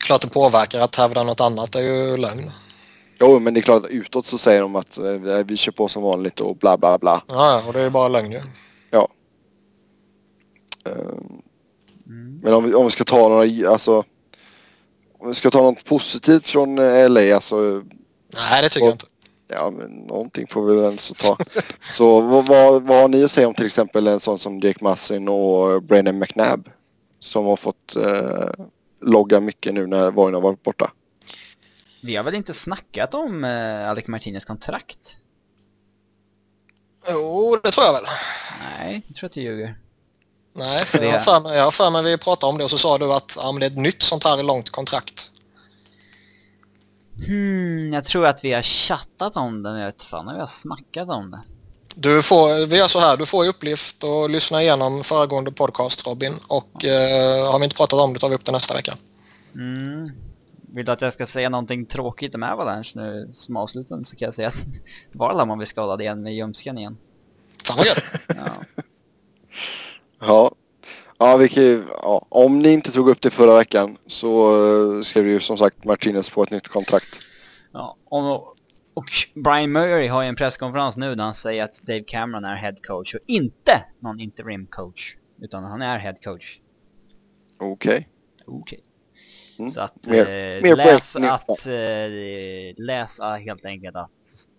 Klart det påverkar att hävda något annat är ju lögn. Jo, men det är klart att utåt så säger de att eh, vi kör på som vanligt och bla bla bla. Ja, och det är ju bara lögn ju. Ja. Um. Men om vi, om vi ska ta några, alltså. Om vi ska ta något positivt från eh, LA, alltså. Nej, det tycker och, jag inte. Ja, men någonting får vi väl ändå ta. så vad, vad, vad har ni att säga om till exempel en sån som Jake Massin och Brandon McNabb? som har fått eh, logga mycket nu när Vojna varit borta. Vi har väl inte snackat om eh, Alec Martinez kontrakt? Jo, det tror jag väl. Nej, jag tror att du ljuger. Nej, för det... jag, har för mig, jag har för mig vi pratade om det och så sa du att ja, men det är ett nytt sånt här långt kontrakt. Hmm, jag tror att vi har chattat om det, men jag vet fan när vi har snackat om det. Du får, vi gör så här, du får i uppgift att lyssna igenom föregående podcast Robin och eh, har vi inte pratat om det tar vi upp det nästa vecka. Mm. Vill du att jag ska säga någonting tråkigt om Avalanche nu som avslutande så kan jag säga att Varlam vi skadad igen med ljumsken igen. Fan vad gött! ja. Ja. Ja, vi kan, ja, om ni inte tog upp det förra veckan så uh, skrev ju som sagt Martinez på ett nytt kontrakt. Ja, och och Brian Murray har ju en presskonferens nu där han säger att Dave Cameron är head coach och inte någon interim coach. Utan han är head coach. Okej. Okay. Okej. Okay. Mm. Så att, mer, eh, mer läs, att eh, läs helt enkelt att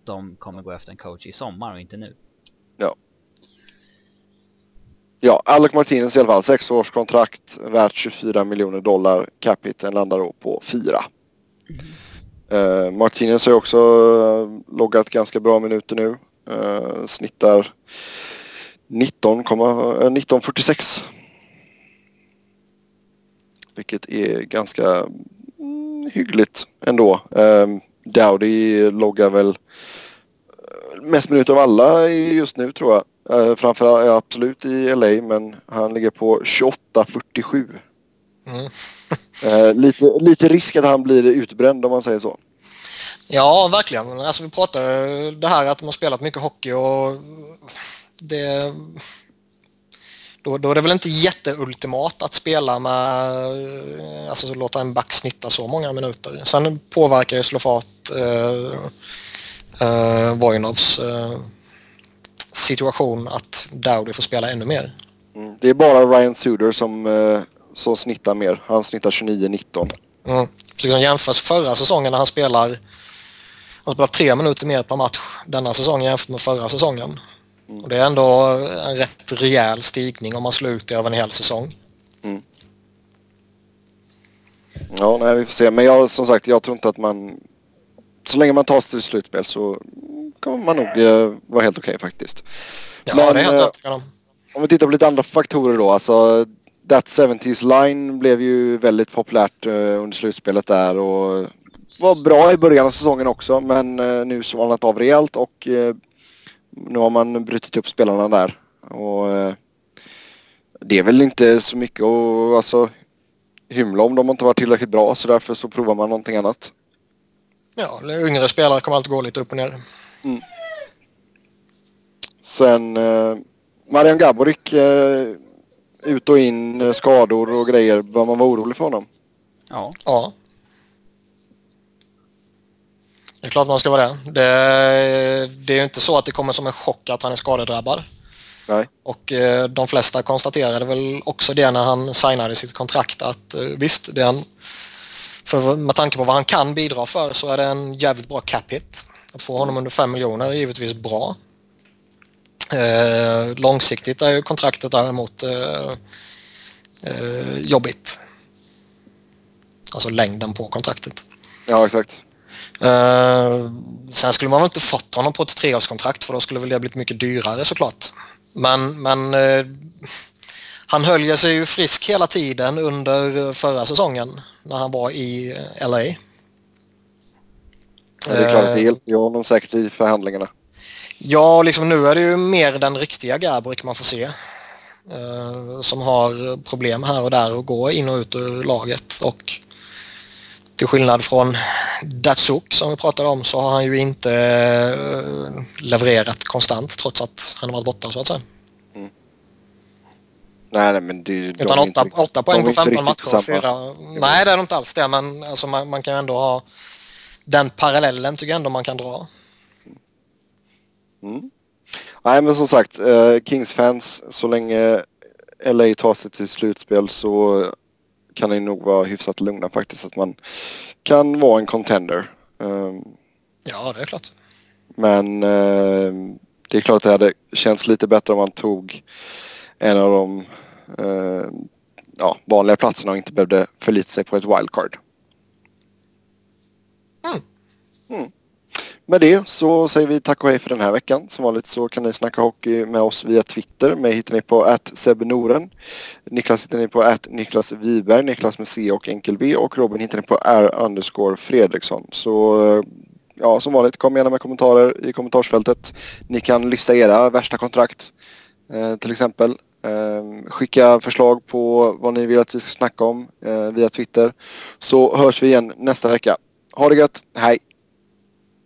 de kommer gå efter en coach i sommar och inte nu. Ja. Ja, Alec Martinez i alla fall. Sex års kontrakt värt 24 miljoner dollar. Capiten landar då på 4. Uh, Martinez har ju också uh, loggat ganska bra minuter nu. Uh, snittar 19, 1946. Vilket är ganska mm, hyggligt ändå. Um, Dowdy loggar väl mest minuter av alla just nu tror jag. Uh, framförallt absolut i LA men han ligger på 28-47. Mm. uh, lite, lite risk att han blir utbränd om man säger så. Ja, verkligen. Alltså, vi pratar det här att man spelat mycket hockey och det... Då, då är det väl inte jätteultimat att spela med, alltså låta en back snitta så många minuter. Sen påverkar ju slå fart eh, eh, Vojnovs eh, situation att Dowdy får spela ännu mer. Mm. Det är bara Ryan Suder som, eh, som snittar mer. Han snittar 29-19. Mm. Liksom jämfört förra säsongen när han spelar han spelar tre minuter mer per match denna säsong jämfört med förra säsongen. Mm. Och det är ändå en rätt rejäl stigning om man slår ut det över en hel säsong. Mm. Ja, nej, vi får se. Men jag, som sagt, jag tror inte att man... Så länge man tar sig till slutspel så kommer man nog eh, vara helt okej okay, faktiskt. Ja, Men, det är helt övertygad om. Om vi tittar på lite andra faktorer då. Alltså, That 70s Line blev ju väldigt populärt uh, under slutspelet där och var bra i början av säsongen också men nu svalnat av rejält och nu har man brutit upp spelarna där. Och det är väl inte så mycket att alltså, hymla om de har inte varit tillräckligt bra så därför så provar man någonting annat. Ja, yngre spelare kommer alltid gå lite upp och ner. Mm. Sen eh, Marian Gaborik eh, ut och in, eh, skador och grejer. Bör man vara orolig för honom? Ja. Ja. Det är klart man ska vara det. det. Det är ju inte så att det kommer som en chock att han är skadedrabbad. Nej. Och eh, de flesta konstaterade väl också det när han signade sitt kontrakt att eh, visst, det är en, för med tanke på vad han kan bidra för så är det en jävligt bra cap hit. Att få honom under 5 miljoner är givetvis bra. Eh, långsiktigt är ju kontraktet däremot eh, eh, jobbigt. Alltså längden på kontraktet. Ja, exakt. Eh, sen skulle man väl inte fått honom på ett treårskontrakt för då skulle väl det blivit mycket dyrare såklart. Men, men eh, han höll sig ju frisk hela tiden under förra säsongen när han var i LA. Det är klart att det hjälper ju honom säkert i förhandlingarna. Ja, liksom nu är det ju mer den riktiga Gabrik man får se. Eh, som har problem här och där och går in och ut ur laget. Och till skillnad från Datsuk som vi pratade om så har han ju inte eh, levererat konstant trots att han har varit borta så att säga. Mm. Nej, nej, men det, Utan 8, 8 poäng på 15 matcher. Fyra, nej, det är de inte alls det, men alltså man, man kan ändå ha den parallellen tycker jag ändå man kan dra. Mm. Nej men som sagt, uh, Kings-fans, så länge LA tar sig till slutspel så kan ni nog vara hyfsat lugna faktiskt att man kan vara en contender. Um, ja, det är klart. Men uh, det är klart att det hade känts lite bättre om man tog en av de uh, ja, vanliga platserna och inte behövde förlita sig på ett wildcard. Mm. Mm. Med det så säger vi tack och hej för den här veckan. Som vanligt så kan ni snacka hockey med oss via Twitter. Mig hittar ni på Noren. Niklas hittar ni på Niklas Wiberg, Niklas med C och enkel B och Robin hittar ni på R underscore Fredriksson. Så eh, ja, som vanligt kom gärna med kommentarer i kommentarsfältet. Ni kan lista era värsta kontrakt eh, till exempel. Eh, skicka förslag på vad ni vill att vi ska snacka om eh, via Twitter. Så hörs vi igen nästa vecka. Ha det gött, hej!